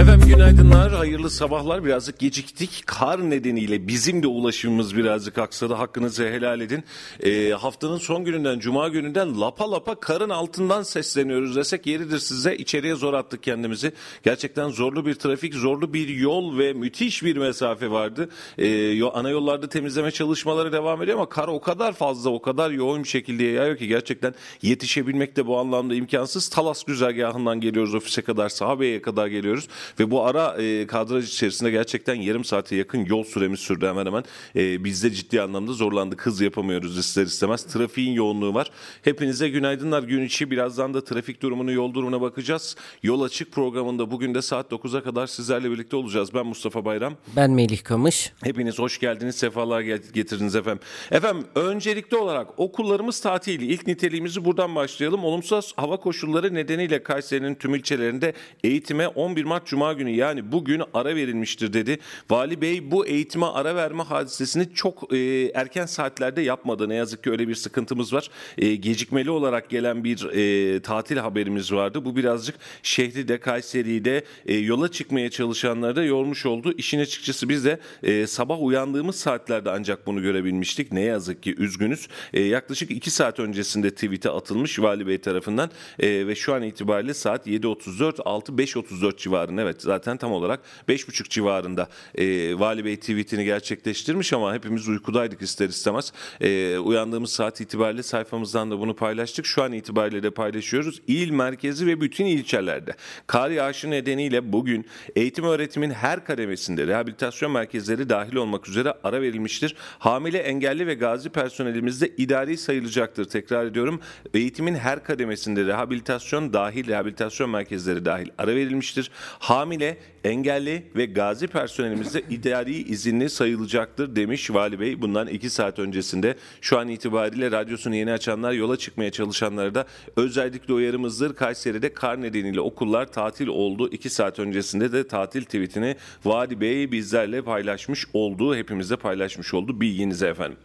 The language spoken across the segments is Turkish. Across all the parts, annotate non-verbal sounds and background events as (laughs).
Efendim günaydınlar, hayırlı sabahlar. Birazcık geciktik. Kar nedeniyle bizim de ulaşımımız birazcık aksadı. Hakkınızı helal edin. Ee, haftanın son gününden, cuma gününden lapa lapa karın altından sesleniyoruz desek yeridir size. İçeriye zor attık kendimizi. Gerçekten zorlu bir trafik, zorlu bir yol ve müthiş bir mesafe vardı. Ee, ana yollarda temizleme çalışmaları devam ediyor ama kar o kadar fazla, o kadar yoğun bir şekilde yağıyor ki gerçekten yetişebilmek de bu anlamda imkansız. Talas güzergahından geliyoruz ofise kadar, Sahabe'ye kadar geliyoruz. Ve bu ara e, kadraj içerisinde gerçekten yarım saate yakın yol süremiz sürdü hemen hemen. E, biz de ciddi anlamda zorlandık. Hız yapamıyoruz ister istemez. Trafiğin yoğunluğu var. Hepinize günaydınlar gün içi. Birazdan da trafik durumunu, yol durumuna bakacağız. Yol Açık programında bugün de saat 9'a kadar sizlerle birlikte olacağız. Ben Mustafa Bayram. Ben Melih Kamış. Hepiniz hoş geldiniz, sefalar getirdiniz efendim. Efendim öncelikli olarak okullarımız tatil. İlk niteliğimizi buradan başlayalım. Olumsuz hava koşulları nedeniyle Kayseri'nin tüm ilçelerinde eğitime 11 Mart Cuma günü yani bugün ara verilmiştir dedi. Vali Bey bu eğitime ara verme hadisesini çok e, erken saatlerde yapmadı. Ne yazık ki öyle bir sıkıntımız var. E, gecikmeli olarak gelen bir e, tatil haberimiz vardı. Bu birazcık şehri de Kayseri'yi de e, yola çıkmaya çalışanları da yormuş oldu. İşin açıkçası biz de e, sabah uyandığımız saatlerde ancak bunu görebilmiştik. Ne yazık ki üzgünüz. E, yaklaşık 2 saat öncesinde tweet'e atılmış Vali Bey tarafından e, ve şu an itibariyle saat 7.34 6 5.34 civarında evet zaten tam olarak 5.30 civarında e, Vali Bey tweetini gerçekleştirmiş ama hepimiz uykudaydık ister istemez. E, uyandığımız saat itibariyle sayfamızdan da bunu paylaştık. Şu an itibariyle de paylaşıyoruz. İl merkezi ve bütün ilçelerde kar yağışı nedeniyle bugün eğitim öğretimin her kademesinde rehabilitasyon merkezleri dahil olmak üzere ara verilmiştir. Hamile, engelli ve gazi personelimizde idari sayılacaktır. Tekrar ediyorum. Eğitimin her kademesinde rehabilitasyon dahil, rehabilitasyon merkezleri dahil ara verilmiştir. Hamile, engelli ve gazi personelimizde (laughs) idari izinli sayılacaktır demiş Vali Bey. Bundan iki saat öncesinde şu an itibariyle radyosunu yeni açanlar yola çıkmaya çalışanlara da özellikle uyarımızdır. Kayseri'de kar nedeniyle okullar tatil oldu. İki saat öncesinde de tatil tweetini Vali Bey bizlerle paylaşmış oldu. Hepimizle paylaşmış oldu. Bilginize efendim.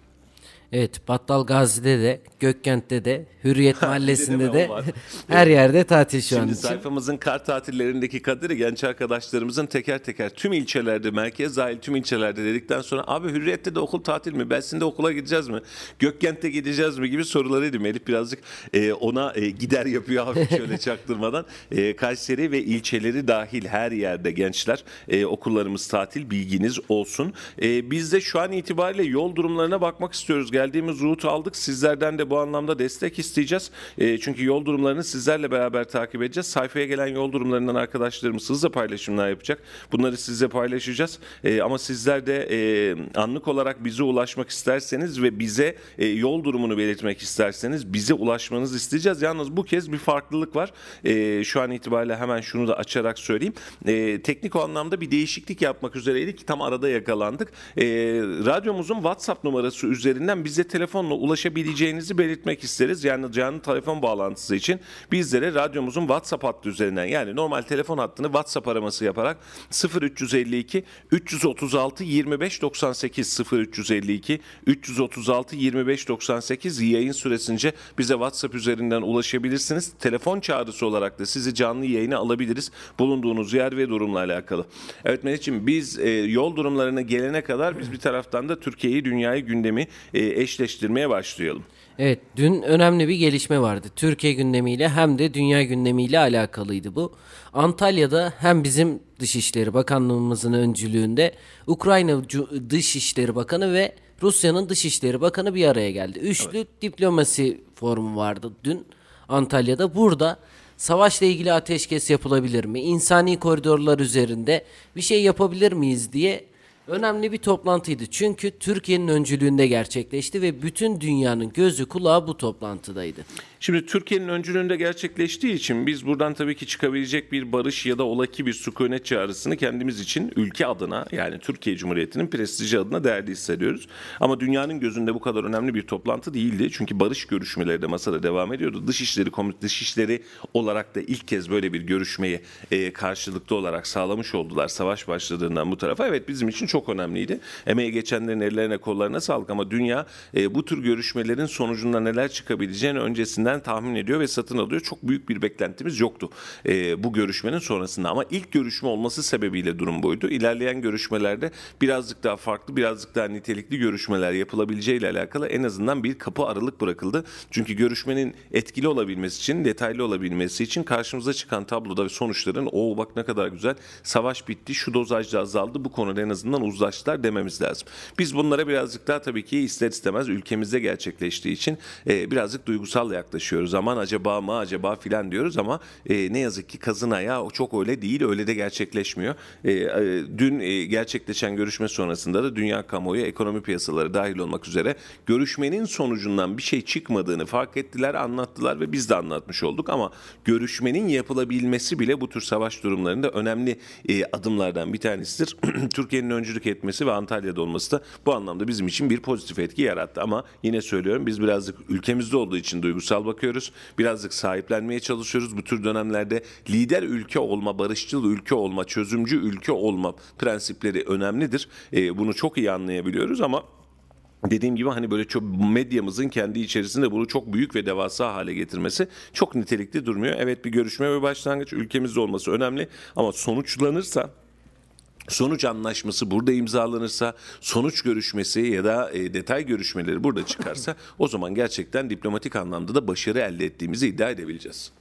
Evet Battal Gazi'de de Gökkent'te de Hürriyet (laughs) Mahallesi'nde de (laughs) her yerde tatil şu Şimdi an için. sayfamızın kar tatillerindeki kaderi genç arkadaşlarımızın teker teker tüm ilçelerde merkez dahil tüm ilçelerde dedikten sonra abi Hürriyet'te de okul tatil mi? Belsin'de okula gideceğiz mi? Gökkent'te gideceğiz mi gibi sorularıydı. Melih birazcık e, ona e, gider yapıyor hafif (laughs) şöyle çaktırmadan. E, Kayseri ve ilçeleri dahil her yerde gençler e, okullarımız tatil bilginiz olsun. E, biz de şu an itibariyle yol durumlarına bakmak istiyoruz geldiğimiz rutu aldık. Sizlerden de bu anlamda destek isteyeceğiz. E, çünkü yol durumlarını sizlerle beraber takip edeceğiz. Sayfaya gelen yol durumlarından arkadaşlarımız hızla paylaşımlar yapacak. Bunları sizle paylaşacağız. E, ama sizler de e, anlık olarak bize ulaşmak isterseniz ve bize e, yol durumunu belirtmek isterseniz bize ulaşmanızı isteyeceğiz. Yalnız bu kez bir farklılık var. E, şu an itibariyle hemen şunu da açarak söyleyeyim. E, teknik anlamda bir değişiklik yapmak üzereydik. Tam arada yakalandık. E, radyomuzun WhatsApp numarası üzerinden bize telefonla ulaşabileceğinizi belirtmek isteriz. Yani canlı telefon bağlantısı için bizlere radyomuzun WhatsApp hattı üzerinden yani normal telefon hattını WhatsApp araması yaparak 0352 336 25 98 0352 336 25 98 yayın süresince bize WhatsApp üzerinden ulaşabilirsiniz. Telefon çağrısı olarak da sizi canlı yayına alabiliriz. Bulunduğunuz yer ve durumla alakalı. Evet Melih'ciğim biz e, yol durumlarına gelene kadar biz bir taraftan da Türkiye'yi, dünyayı, gündemi e, eşleştirmeye başlayalım. Evet dün önemli bir gelişme vardı. Türkiye gündemiyle hem de dünya gündemiyle alakalıydı bu. Antalya'da hem bizim Dışişleri Bakanlığımızın öncülüğünde Ukrayna Dışişleri Bakanı ve Rusya'nın Dışişleri Bakanı bir araya geldi. Üçlü evet. diplomasi forumu vardı dün Antalya'da. Burada savaşla ilgili ateşkes yapılabilir mi? İnsani koridorlar üzerinde bir şey yapabilir miyiz diye Önemli bir toplantıydı çünkü Türkiye'nin öncülüğünde gerçekleşti ve bütün dünyanın gözü kulağı bu toplantıdaydı. Şimdi Türkiye'nin öncülüğünde gerçekleştiği için biz buradan tabii ki çıkabilecek bir barış ya da olaki bir sükunet çağrısını kendimiz için ülke adına yani Türkiye Cumhuriyeti'nin prestiji adına değerli hissediyoruz. Ama dünyanın gözünde bu kadar önemli bir toplantı değildi. Çünkü barış görüşmeleri de masada devam ediyordu. Dışişleri Dışişleri olarak da ilk kez böyle bir görüşmeyi e, karşılıklı olarak sağlamış oldular savaş başladığından bu tarafa. Evet bizim için çok önemliydi. Emeği geçenlerin ellerine kollarına sağlık ama dünya e, bu tür görüşmelerin sonucunda neler çıkabileceğini öncesinden tahmin ediyor ve satın alıyor. Çok büyük bir beklentimiz yoktu e, bu görüşmenin sonrasında ama ilk görüşme olması sebebiyle durum buydu. İlerleyen görüşmelerde birazcık daha farklı, birazcık daha nitelikli görüşmeler yapılabileceğiyle alakalı en azından bir kapı aralık bırakıldı. Çünkü görüşmenin etkili olabilmesi için, detaylı olabilmesi için karşımıza çıkan tabloda sonuçların o bak ne kadar güzel savaş bitti, şu dozajda azaldı, bu konuda en azından uzlaştılar dememiz lazım. Biz bunlara birazcık daha tabii ki ister istemez ülkemizde gerçekleştiği için e, birazcık duygusal yaklaşıyoruz. Aman acaba mı acaba filan diyoruz ama e, ne yazık ki kazın ayağı çok öyle değil, öyle de gerçekleşmiyor. E, e, dün e, gerçekleşen görüşme sonrasında da dünya kamuoyu, ekonomi piyasaları dahil olmak üzere görüşmenin sonucundan bir şey çıkmadığını fark ettiler, anlattılar ve biz de anlatmış olduk ama görüşmenin yapılabilmesi bile bu tür savaş durumlarında önemli e, adımlardan bir tanesidir. (clears throat) Türkiye'nin öncülük etmesi ve Antalya'da olması da bu anlamda bizim için bir pozitif etki yarattı ama yine söylüyorum biz birazcık ülkemizde olduğu için duygusal bakıyoruz. Birazcık sahiplenmeye çalışıyoruz. Bu tür dönemlerde lider ülke olma, barışçıl ülke olma, çözümcü ülke olma prensipleri önemlidir. E, bunu çok iyi anlayabiliyoruz ama Dediğim gibi hani böyle çok medyamızın kendi içerisinde bunu çok büyük ve devasa hale getirmesi çok nitelikli durmuyor. Evet bir görüşme ve başlangıç ülkemizde olması önemli ama sonuçlanırsa sonuç anlaşması burada imzalanırsa, sonuç görüşmesi ya da e, detay görüşmeleri burada çıkarsa o zaman gerçekten diplomatik anlamda da başarı elde ettiğimizi iddia edebileceğiz.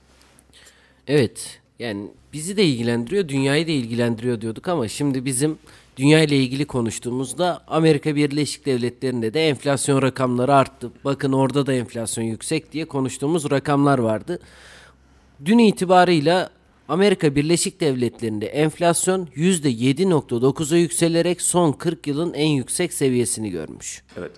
Evet. Yani bizi de ilgilendiriyor, dünyayı da ilgilendiriyor diyorduk ama şimdi bizim dünya ile ilgili konuştuğumuzda Amerika Birleşik Devletleri'nde de enflasyon rakamları arttı. Bakın orada da enflasyon yüksek diye konuştuğumuz rakamlar vardı. Dün itibarıyla Amerika Birleşik Devletleri'nde enflasyon %7.9'a yükselerek son 40 yılın en yüksek seviyesini görmüş. Evet.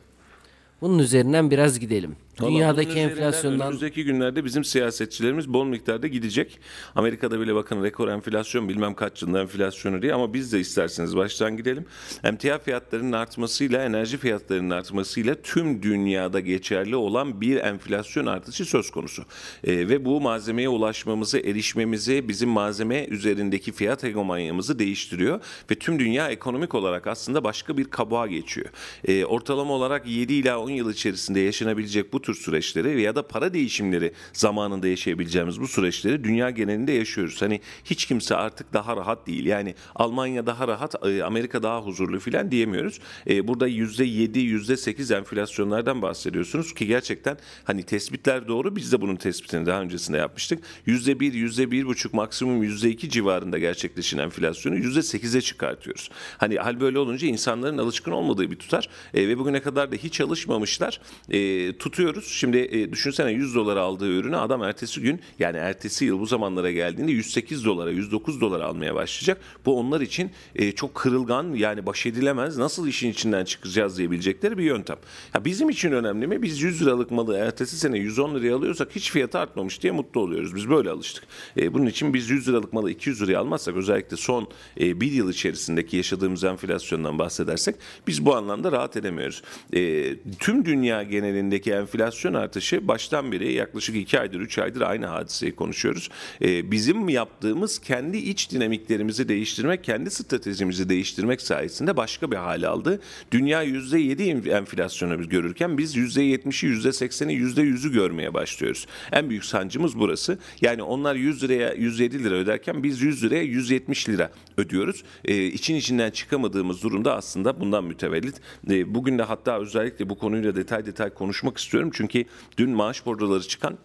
Bunun üzerinden biraz gidelim. Vallahi Dünyadaki enflasyondan önümüzdeki günlerde bizim siyasetçilerimiz bol miktarda gidecek. Amerika'da bile bakın rekor enflasyon bilmem kaç yılında enflasyonu diye ama biz de isterseniz baştan gidelim. Emtia fiyatlarının artmasıyla enerji fiyatlarının artmasıyla tüm dünyada geçerli olan bir enflasyon artışı söz konusu. Ee, ve bu malzemeye ulaşmamızı, erişmemizi, bizim malzeme üzerindeki fiyat hegemonyamızı değiştiriyor ve tüm dünya ekonomik olarak aslında başka bir kabuğa geçiyor. Ee, ortalama olarak 7 ila 10 yıl içerisinde yaşanabilecek bu tür süreçleri ya da para değişimleri zamanında yaşayabileceğimiz bu süreçleri dünya genelinde yaşıyoruz. Hani hiç kimse artık daha rahat değil. Yani Almanya daha rahat, e, Amerika daha huzurlu filan diyemiyoruz. E, Burada %7, %8 enflasyonlardan bahsediyorsunuz ki gerçekten hani tespitler doğru. Biz de bunun tespitini daha öncesinde yapmıştık. %1, %1,5 maksimum %2 civarında gerçekleşen enflasyonu %8'e çıkartıyoruz. Hani hal böyle olunca insanların alışkın olmadığı bir tutar E, ve bugüne kadar da hiç çalışmamışlar. E, tutuyoruz. Şimdi e, düşünsene 100 dolara aldığı ürünü adam ertesi gün yani ertesi yıl bu zamanlara geldiğinde 108 dolara 109 dolara almaya başlayacak. Bu onlar için e, çok kırılgan yani baş edilemez nasıl işin içinden çıkacağız diyebilecekleri bir yöntem. Ha, bizim için önemli mi? Biz 100 liralık malı ertesi sene 110 liraya alıyorsak hiç fiyatı artmamış diye mutlu oluyoruz. Biz böyle alıştık. E, bunun için biz 100 liralık malı 200 liraya almazsak özellikle son e, bir yıl içerisindeki yaşadığımız enflasyondan bahsedersek biz bu anlamda rahat edemiyoruz. E, tüm dünya genelindeki enflasyon artışı baştan beri yaklaşık 2 aydır 3 aydır aynı hadiseyi konuşuyoruz. E, bizim yaptığımız kendi iç dinamiklerimizi değiştirmek, kendi stratejimizi değiştirmek sayesinde başka bir hale aldı. Dünya %7 enflasyonu görürken biz %70'i, %80'i, %100'ü görmeye başlıyoruz. En büyük sancımız burası. Yani onlar 100 liraya 107 lira öderken biz 100 liraya 170 lira ödüyoruz. E, için içinden çıkamadığımız durumda aslında bundan mütevellit. E, bugün de hatta özellikle bu konuyla detay detay konuşmak istiyorum. Çünkü dün maaş bordroları çıkan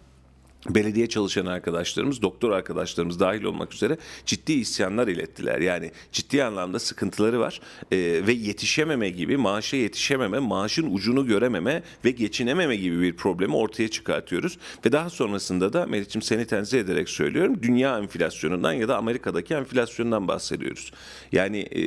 belediye çalışan arkadaşlarımız, doktor arkadaşlarımız dahil olmak üzere ciddi isyanlar ilettiler. Yani ciddi anlamda sıkıntıları var Ee, ve yetişememe gibi, maaşa yetişememe, maaşın ucunu görememe ve geçinememe gibi bir problemi ortaya çıkartıyoruz. Ve daha sonrasında da Meriç'im seni tenzih ederek söylüyorum, dünya enflasyonundan ya da Amerika'daki enflasyondan bahsediyoruz. Yani e,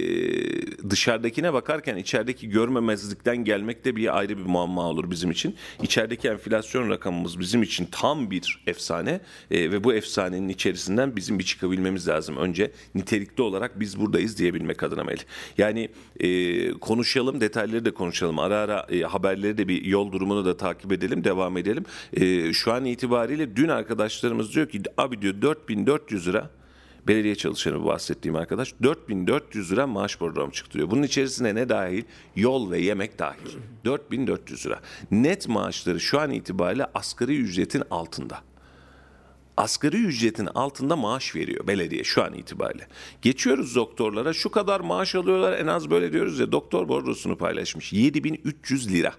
dışarıdakine bakarken içerideki görmemezlikten gelmek de bir ayrı bir muamma olur bizim için. İçerideki enflasyon rakamımız bizim için tam bir efsane e, ve bu efsanenin içerisinden bizim bir çıkabilmemiz lazım. Önce nitelikli olarak biz buradayız diyebilmek adına Melih. Yani e, konuşalım, detayları da konuşalım. Ara ara e, haberleri de bir yol durumunu da takip edelim, devam edelim. E, şu an itibariyle dün arkadaşlarımız diyor ki abi diyor 4400 lira belediye çalışanı bahsettiğim arkadaş 4400 lira maaş programı çıktırıyor. Bunun içerisine ne dahil? Yol ve yemek dahil. 4400 lira. Net maaşları şu an itibariyle asgari ücretin altında asgari ücretin altında maaş veriyor belediye şu an itibariyle. Geçiyoruz doktorlara şu kadar maaş alıyorlar en az böyle diyoruz ya doktor bordrosunu paylaşmış 7300 lira.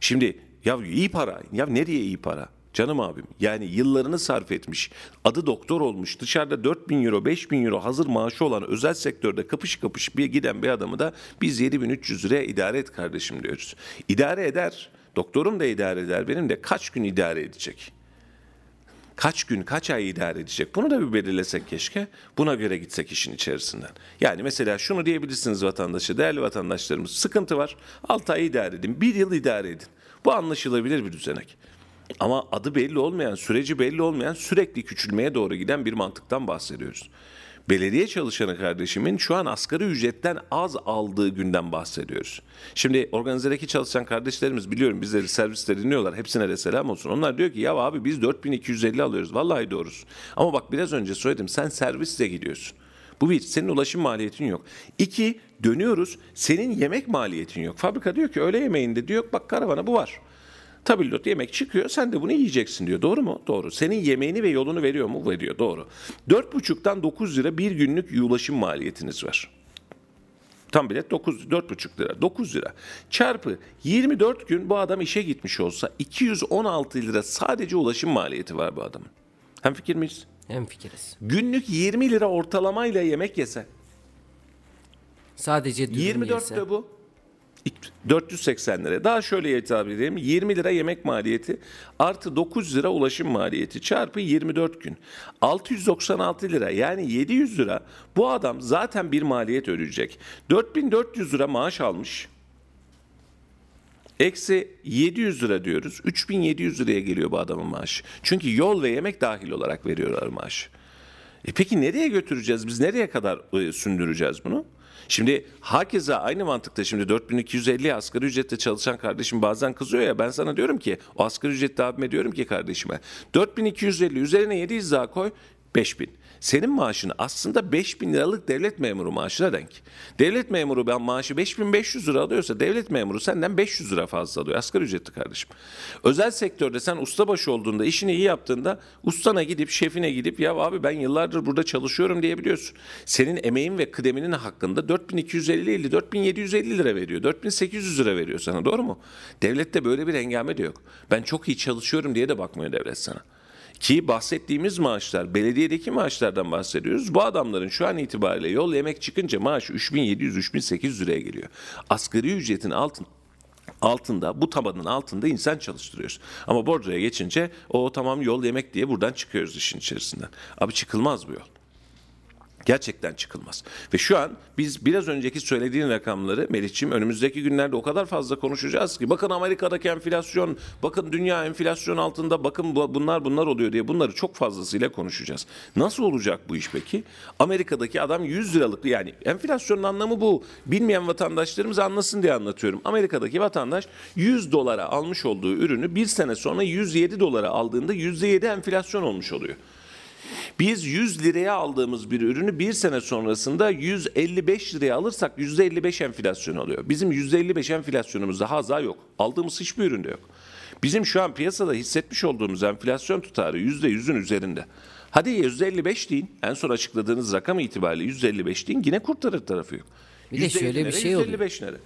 Şimdi ya iyi para ya nereye iyi para? Canım abim yani yıllarını sarf etmiş adı doktor olmuş dışarıda 4000 euro 5000 euro hazır maaşı olan özel sektörde kapış kapış bir giden bir adamı da biz 7300 liraya idare et kardeşim diyoruz. İdare eder doktorum da idare eder benim de kaç gün idare edecek? Kaç gün, kaç ay idare edecek? Bunu da bir belirlesek keşke. Buna göre gitsek işin içerisinden. Yani mesela şunu diyebilirsiniz vatandaşa, değerli vatandaşlarımız. Sıkıntı var. 6 ay idare edin, 1 yıl idare edin. Bu anlaşılabilir bir düzenek. Ama adı belli olmayan, süreci belli olmayan, sürekli küçülmeye doğru giden bir mantıktan bahsediyoruz. Belediye çalışanı kardeşimin şu an asgari ücretten az aldığı günden bahsediyoruz. Şimdi organizedeki çalışan kardeşlerimiz biliyorum bizleri serviste dinliyorlar. Hepsine de selam olsun. Onlar diyor ki ya abi biz 4250 alıyoruz. Vallahi doğrusu. Ama bak biraz önce söyledim sen servisle gidiyorsun. Bu bir, senin ulaşım maliyetin yok. İki, dönüyoruz, senin yemek maliyetin yok. Fabrika diyor ki öğle yemeğinde diyor bak karavana bu var. Tabildot yemek çıkıyor sen de bunu yiyeceksin diyor. Doğru mu? Doğru. Senin yemeğini ve yolunu veriyor mu? Veriyor. Doğru. 4,5'tan 9 lira bir günlük ulaşım maliyetiniz var. Tam bilet 9, 4,5 lira. 9 lira. Çarpı 24 gün bu adam işe gitmiş olsa 216 lira sadece ulaşım maliyeti var bu adamın. Hem fikir miyiz? Hem fikiriz. Günlük 20 lira ortalamayla yemek yese. Sadece dürüm 24 yese. de bu. 480 lira. Daha şöyle hitap edelim. 20 lira yemek maliyeti artı 9 lira ulaşım maliyeti çarpı 24 gün. 696 lira yani 700 lira bu adam zaten bir maliyet ödeyecek. 4400 lira maaş almış. Eksi 700 lira diyoruz. 3700 liraya geliyor bu adamın maaşı. Çünkü yol ve yemek dahil olarak veriyorlar maaşı. E peki nereye götüreceğiz? Biz nereye kadar e, sündüreceğiz bunu? Şimdi hakeza aynı mantıkta şimdi 4250 asgari ücretle çalışan kardeşim bazen kızıyor ya ben sana diyorum ki o asgari ücretli abime diyorum ki kardeşime 4250 üzerine 700 daha koy 5000. Senin maaşın aslında 5000 liralık devlet memuru maaşına denk. Devlet memuru ben maaşı 5500 lira alıyorsa devlet memuru senden 500 lira fazla alıyor. Asgari ücretli kardeşim. Özel sektörde sen ustabaşı olduğunda işini iyi yaptığında ustana gidip şefine gidip ya abi ben yıllardır burada çalışıyorum diyebiliyorsun. Senin emeğin ve kıdeminin hakkında 4250 ile 4750 lira veriyor. 4800 lira veriyor sana doğru mu? Devlette böyle bir hengame de yok. Ben çok iyi çalışıyorum diye de bakmıyor devlet sana. Ki bahsettiğimiz maaşlar, belediyedeki maaşlardan bahsediyoruz. Bu adamların şu an itibariyle yol yemek çıkınca maaşı 3700-3800 liraya geliyor. Asgari ücretin altın altında bu tabanın altında insan çalıştırıyoruz. Ama bordroya geçince o tamam yol yemek diye buradan çıkıyoruz işin içerisinden. Abi çıkılmaz bu yol. Gerçekten çıkılmaz. Ve şu an biz biraz önceki söylediğin rakamları Melih'ciğim önümüzdeki günlerde o kadar fazla konuşacağız ki bakın Amerika'daki enflasyon, bakın dünya enflasyon altında, bakın bu- bunlar bunlar oluyor diye bunları çok fazlasıyla konuşacağız. Nasıl olacak bu iş peki? Amerika'daki adam 100 liralık yani enflasyonun anlamı bu. Bilmeyen vatandaşlarımız anlasın diye anlatıyorum. Amerika'daki vatandaş 100 dolara almış olduğu ürünü bir sene sonra 107 dolara aldığında %7 enflasyon olmuş oluyor. Biz 100 liraya aldığımız bir ürünü bir sene sonrasında 155 liraya alırsak %55 enflasyon oluyor. Bizim %55 enflasyonumuzda haza yok. Aldığımız hiçbir üründe yok. Bizim şu an piyasada hissetmiş olduğumuz enflasyon tutarı %100'ün üzerinde. Hadi %55 deyin. En son açıkladığınız rakam itibariyle %55 deyin. Yine kurtarır tarafı yok. Bir de %50 şöyle bir nere, şey oluyor. %55 nere?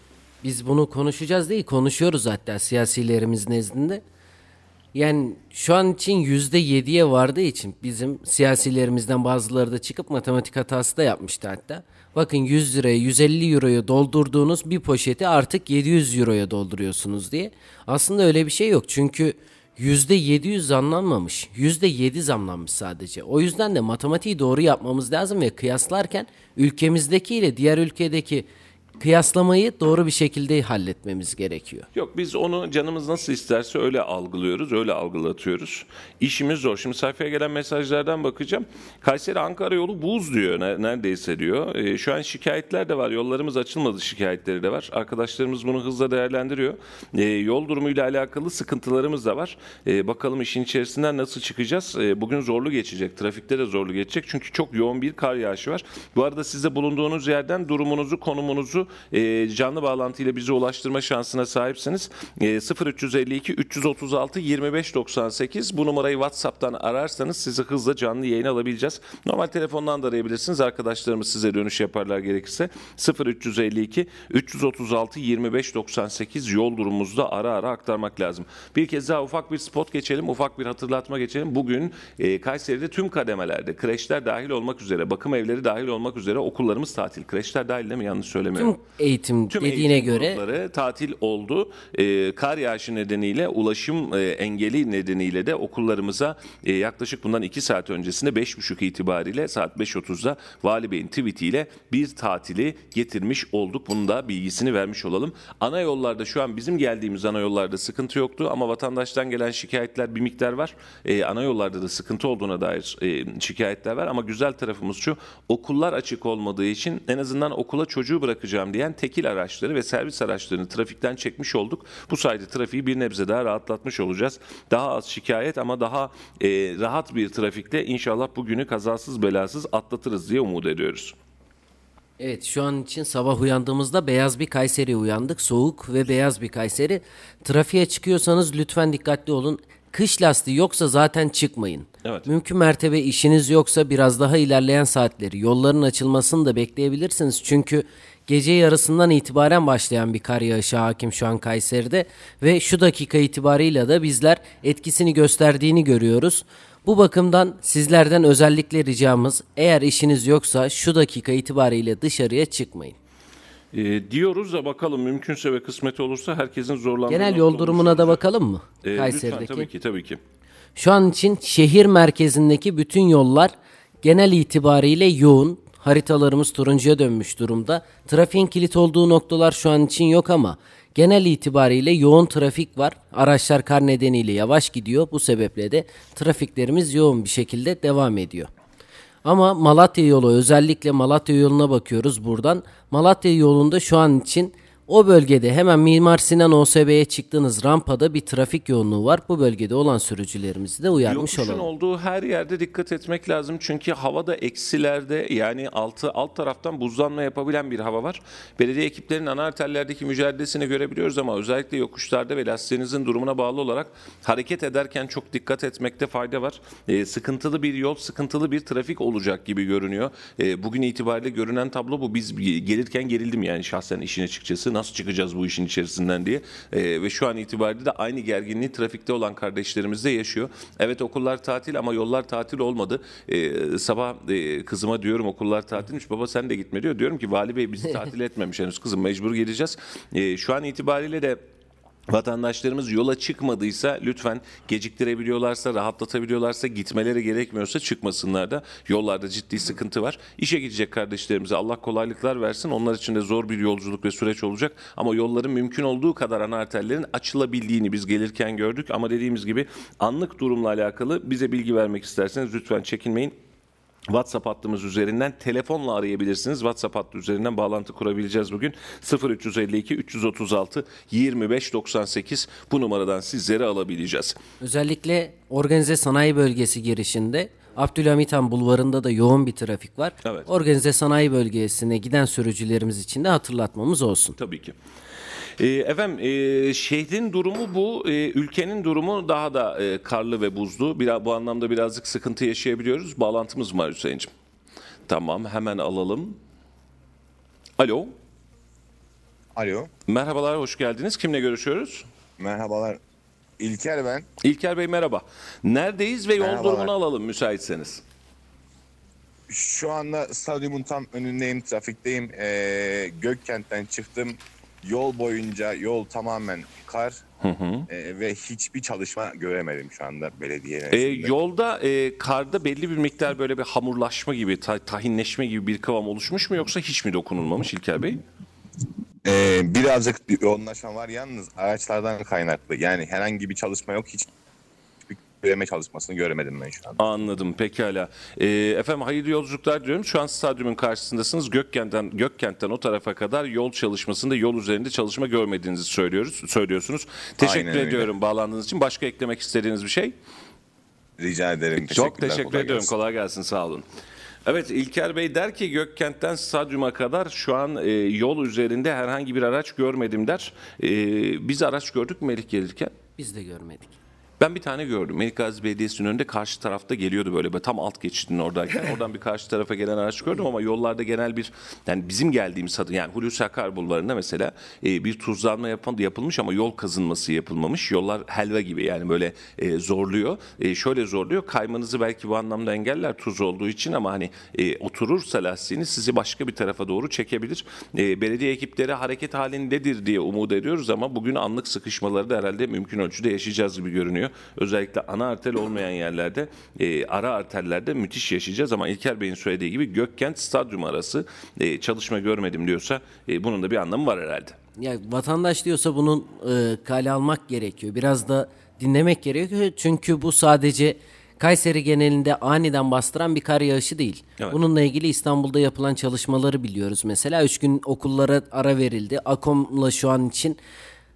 Biz bunu konuşacağız değil, konuşuyoruz hatta siyasilerimiz nezdinde. Yani şu an için yüzde yediye vardığı için bizim siyasilerimizden bazıları da çıkıp matematik hatası da yapmıştı hatta. Bakın 100 liraya 150 euroya doldurduğunuz bir poşeti artık 700 euroya dolduruyorsunuz diye. Aslında öyle bir şey yok çünkü yüzde 700 zamlanmamış. Yüzde 7 zamlanmış sadece. O yüzden de matematiği doğru yapmamız lazım ve kıyaslarken ülkemizdeki ile diğer ülkedeki kıyaslamayı doğru bir şekilde halletmemiz gerekiyor. Yok biz onu canımız nasıl isterse öyle algılıyoruz, öyle algılatıyoruz. İşimiz zor. Şimdi sayfaya gelen mesajlardan bakacağım. Kayseri Ankara yolu buz diyor ne- neredeyse diyor. Ee, şu an şikayetler de var. Yollarımız açılmadı şikayetleri de var. Arkadaşlarımız bunu hızla değerlendiriyor. Ee, yol durumuyla alakalı sıkıntılarımız da var. Ee, bakalım işin içerisinden nasıl çıkacağız? Bugün zorlu geçecek. Trafikte de zorlu geçecek. Çünkü çok yoğun bir kar yağışı var. Bu arada siz de bulunduğunuz yerden durumunuzu, konumunuzu e, canlı bağlantıyla bize ulaştırma şansına sahipsiniz. E, 0352 336 25 98 bu numarayı WhatsApp'tan ararsanız sizi hızla canlı yayın alabileceğiz. Normal telefondan da arayabilirsiniz. Arkadaşlarımız size dönüş yaparlar gerekirse. 0352 336 25 98 yol durumumuzda ara ara aktarmak lazım. Bir kez daha ufak bir spot geçelim, ufak bir hatırlatma geçelim. Bugün e, Kayseri'de tüm kademelerde, kreşler dahil olmak üzere, bakım evleri dahil olmak üzere okullarımız tatil. Kreşler dahil değil mi? Yanlış söylemiyorum. Eğitim Tüm dediğine eğitim göre grupları tatil oldu. Ee, kar yağışı nedeniyle ulaşım e, engeli nedeniyle de okullarımıza e, yaklaşık bundan 2 saat öncesinde 5.30 itibariyle saat 5.30'da Vali Bey'in tweetiyle bir tatili getirmiş olduk. Bunun da bilgisini vermiş olalım. Ana yollarda şu an bizim geldiğimiz ana yollarda sıkıntı yoktu ama vatandaştan gelen şikayetler bir miktar var. E, ana yollarda da sıkıntı olduğuna dair e, şikayetler var ama güzel tarafımız şu okullar açık olmadığı için en azından okula çocuğu bırakacağım diyen tekil araçları ve servis araçlarını trafikten çekmiş olduk. Bu sayede trafiği bir nebze daha rahatlatmış olacağız. Daha az şikayet ama daha e, rahat bir trafikte inşallah bugünü kazasız belasız atlatırız diye umut ediyoruz. Evet şu an için sabah uyandığımızda beyaz bir Kayseri uyandık. Soğuk ve beyaz bir Kayseri. Trafiğe çıkıyorsanız lütfen dikkatli olun. Kış lastiği yoksa zaten çıkmayın. Evet. Mümkün mertebe işiniz yoksa biraz daha ilerleyen saatleri yolların açılmasını da bekleyebilirsiniz. Çünkü gece yarısından itibaren başlayan bir kar yağışı hakim şu an Kayseri'de ve şu dakika itibarıyla da bizler etkisini gösterdiğini görüyoruz. Bu bakımdan sizlerden özellikle ricamız eğer işiniz yoksa şu dakika itibariyle dışarıya çıkmayın. E, diyoruz da bakalım mümkünse ve kısmet olursa herkesin zorlandığı Genel yol durumuna da bakalım mı? E, lütfen Kayseri'deki. tabii ki tabii ki. Şu an için şehir merkezindeki bütün yollar genel itibariyle yoğun. Haritalarımız turuncuya dönmüş durumda. Trafiğin kilit olduğu noktalar şu an için yok ama genel itibariyle yoğun trafik var. Araçlar kar nedeniyle yavaş gidiyor. Bu sebeple de trafiklerimiz yoğun bir şekilde devam ediyor. Ama Malatya yolu özellikle Malatya yoluna bakıyoruz buradan. Malatya yolunda şu an için o bölgede hemen Mimar Sinan OSB'ye çıktığınız rampada bir trafik yoğunluğu var. Bu bölgede olan sürücülerimizi de uyarmış Yokuşun olalım. olduğu her yerde dikkat etmek lazım. Çünkü havada eksilerde yani altı alt taraftan buzlanma yapabilen bir hava var. Belediye ekiplerinin ana arterlerdeki mücadelesini görebiliyoruz ama özellikle yokuşlarda ve lastiğinizin durumuna bağlı olarak hareket ederken çok dikkat etmekte fayda var. Ee, sıkıntılı bir yol, sıkıntılı bir trafik olacak gibi görünüyor. Ee, bugün itibariyle görünen tablo bu. Biz gelirken gerildim yani şahsen işin açıkçası. Nasıl çıkacağız bu işin içerisinden diye. Ee, ve şu an itibariyle de aynı gerginliği trafikte olan kardeşlerimiz de yaşıyor. Evet okullar tatil ama yollar tatil olmadı. Ee, sabah e, kızıma diyorum okullar tatilmiş. Baba sen de gitme diyor. Diyorum ki vali bey bizi tatil (laughs) etmemiş henüz kızım mecbur geleceğiz. Ee, şu an itibariyle de Vatandaşlarımız yola çıkmadıysa lütfen geciktirebiliyorlarsa, rahatlatabiliyorlarsa, gitmeleri gerekmiyorsa çıkmasınlar da. Yollarda ciddi sıkıntı var. İşe gidecek kardeşlerimize Allah kolaylıklar versin. Onlar için de zor bir yolculuk ve süreç olacak. Ama yolların mümkün olduğu kadar ana arterlerin açılabildiğini biz gelirken gördük. Ama dediğimiz gibi anlık durumla alakalı bize bilgi vermek isterseniz lütfen çekinmeyin. WhatsApp hattımız üzerinden telefonla arayabilirsiniz. WhatsApp hattı üzerinden bağlantı kurabileceğiz bugün. 0352 336 25 98 bu numaradan sizleri alabileceğiz. Özellikle organize sanayi bölgesi girişinde Abdülhamit Han Bulvarı'nda da yoğun bir trafik var. Evet. Organize sanayi bölgesine giden sürücülerimiz için de hatırlatmamız olsun. Tabii ki. Ee, efendim e, şehrin durumu bu, e, ülkenin durumu daha da e, karlı ve buzlu. Biraz, bu anlamda birazcık sıkıntı yaşayabiliyoruz. Bağlantımız mı var Hüseyin'ciğim? Tamam hemen alalım. Alo, Alo, merhabalar hoş geldiniz. Kimle görüşüyoruz? merhabalar. İlker ben. İlker Bey merhaba. Neredeyiz ve yol durumunu alalım müsaitseniz. Şu anda stadyumun tam önündeyim, trafikteyim. Ee, Gökkent'ten çıktım. Yol boyunca yol tamamen kar Ee, ve hiçbir çalışma göremedim şu anda belediye E, yolda e, karda belli bir miktar böyle bir hamurlaşma gibi, ta- tahinleşme gibi bir kıvam oluşmuş mu yoksa hiç mi dokunulmamış İlker Bey? Ee, birazcık bir yoğunlaşma var yalnız araçlardan kaynaklı. Yani herhangi bir çalışma yok. Hiç göreme çalışmasını göremedim ben şu an. Anladım pekala. Ee, efendim hayırlı yolculuklar diliyorum. Şu an stadyumun karşısındasınız. Gökkent'ten Gökkent'ten o tarafa kadar yol çalışmasında yol üzerinde çalışma görmediğinizi söylüyoruz söylüyorsunuz. Teşekkür Aynen öyle. ediyorum bağlandığınız için. Başka eklemek istediğiniz bir şey? Rica ederim. Çok teşekkür kolay ediyorum. gelsin. Kolay gelsin. Sağ olun. Evet İlker Bey der ki Gökkent'ten stadyuma kadar şu an e, yol üzerinde herhangi bir araç görmedim der. E, biz araç gördük mü Melih gelirken? Biz de görmedik. Ben bir tane gördüm. Melikgazi Belediyesi'nin önünde karşı tarafta geliyordu böyle. tam alt geçidin oradayken. (laughs) Oradan bir karşı tarafa gelen araç gördüm ama yollarda genel bir yani bizim geldiğimiz adı yani Hulusi Akar bulvarında mesela e, bir tuzlanma yapan, yapılmış ama yol kazınması yapılmamış. Yollar helva gibi yani böyle e, zorluyor. E, şöyle zorluyor. Kaymanızı belki bu anlamda engeller tuz olduğu için ama hani e, oturursa lastiğiniz sizi başka bir tarafa doğru çekebilir. E, belediye ekipleri hareket halindedir diye umut ediyoruz ama bugün anlık sıkışmaları da herhalde mümkün ölçüde yaşayacağız gibi görünüyor. Özellikle ana arter olmayan yerlerde, e, ara arterlerde müthiş yaşayacağız ama İlker Bey'in söylediği gibi Gökkent Stadyum arası e, çalışma görmedim diyorsa e, bunun da bir anlamı var herhalde. Ya vatandaş diyorsa bunun e, kale almak gerekiyor. Biraz da dinlemek gerekiyor. Çünkü bu sadece Kayseri genelinde aniden bastıran bir kar yağışı değil. Evet. Bununla ilgili İstanbul'da yapılan çalışmaları biliyoruz. Mesela 3 gün okullara ara verildi. AKOM'la şu an için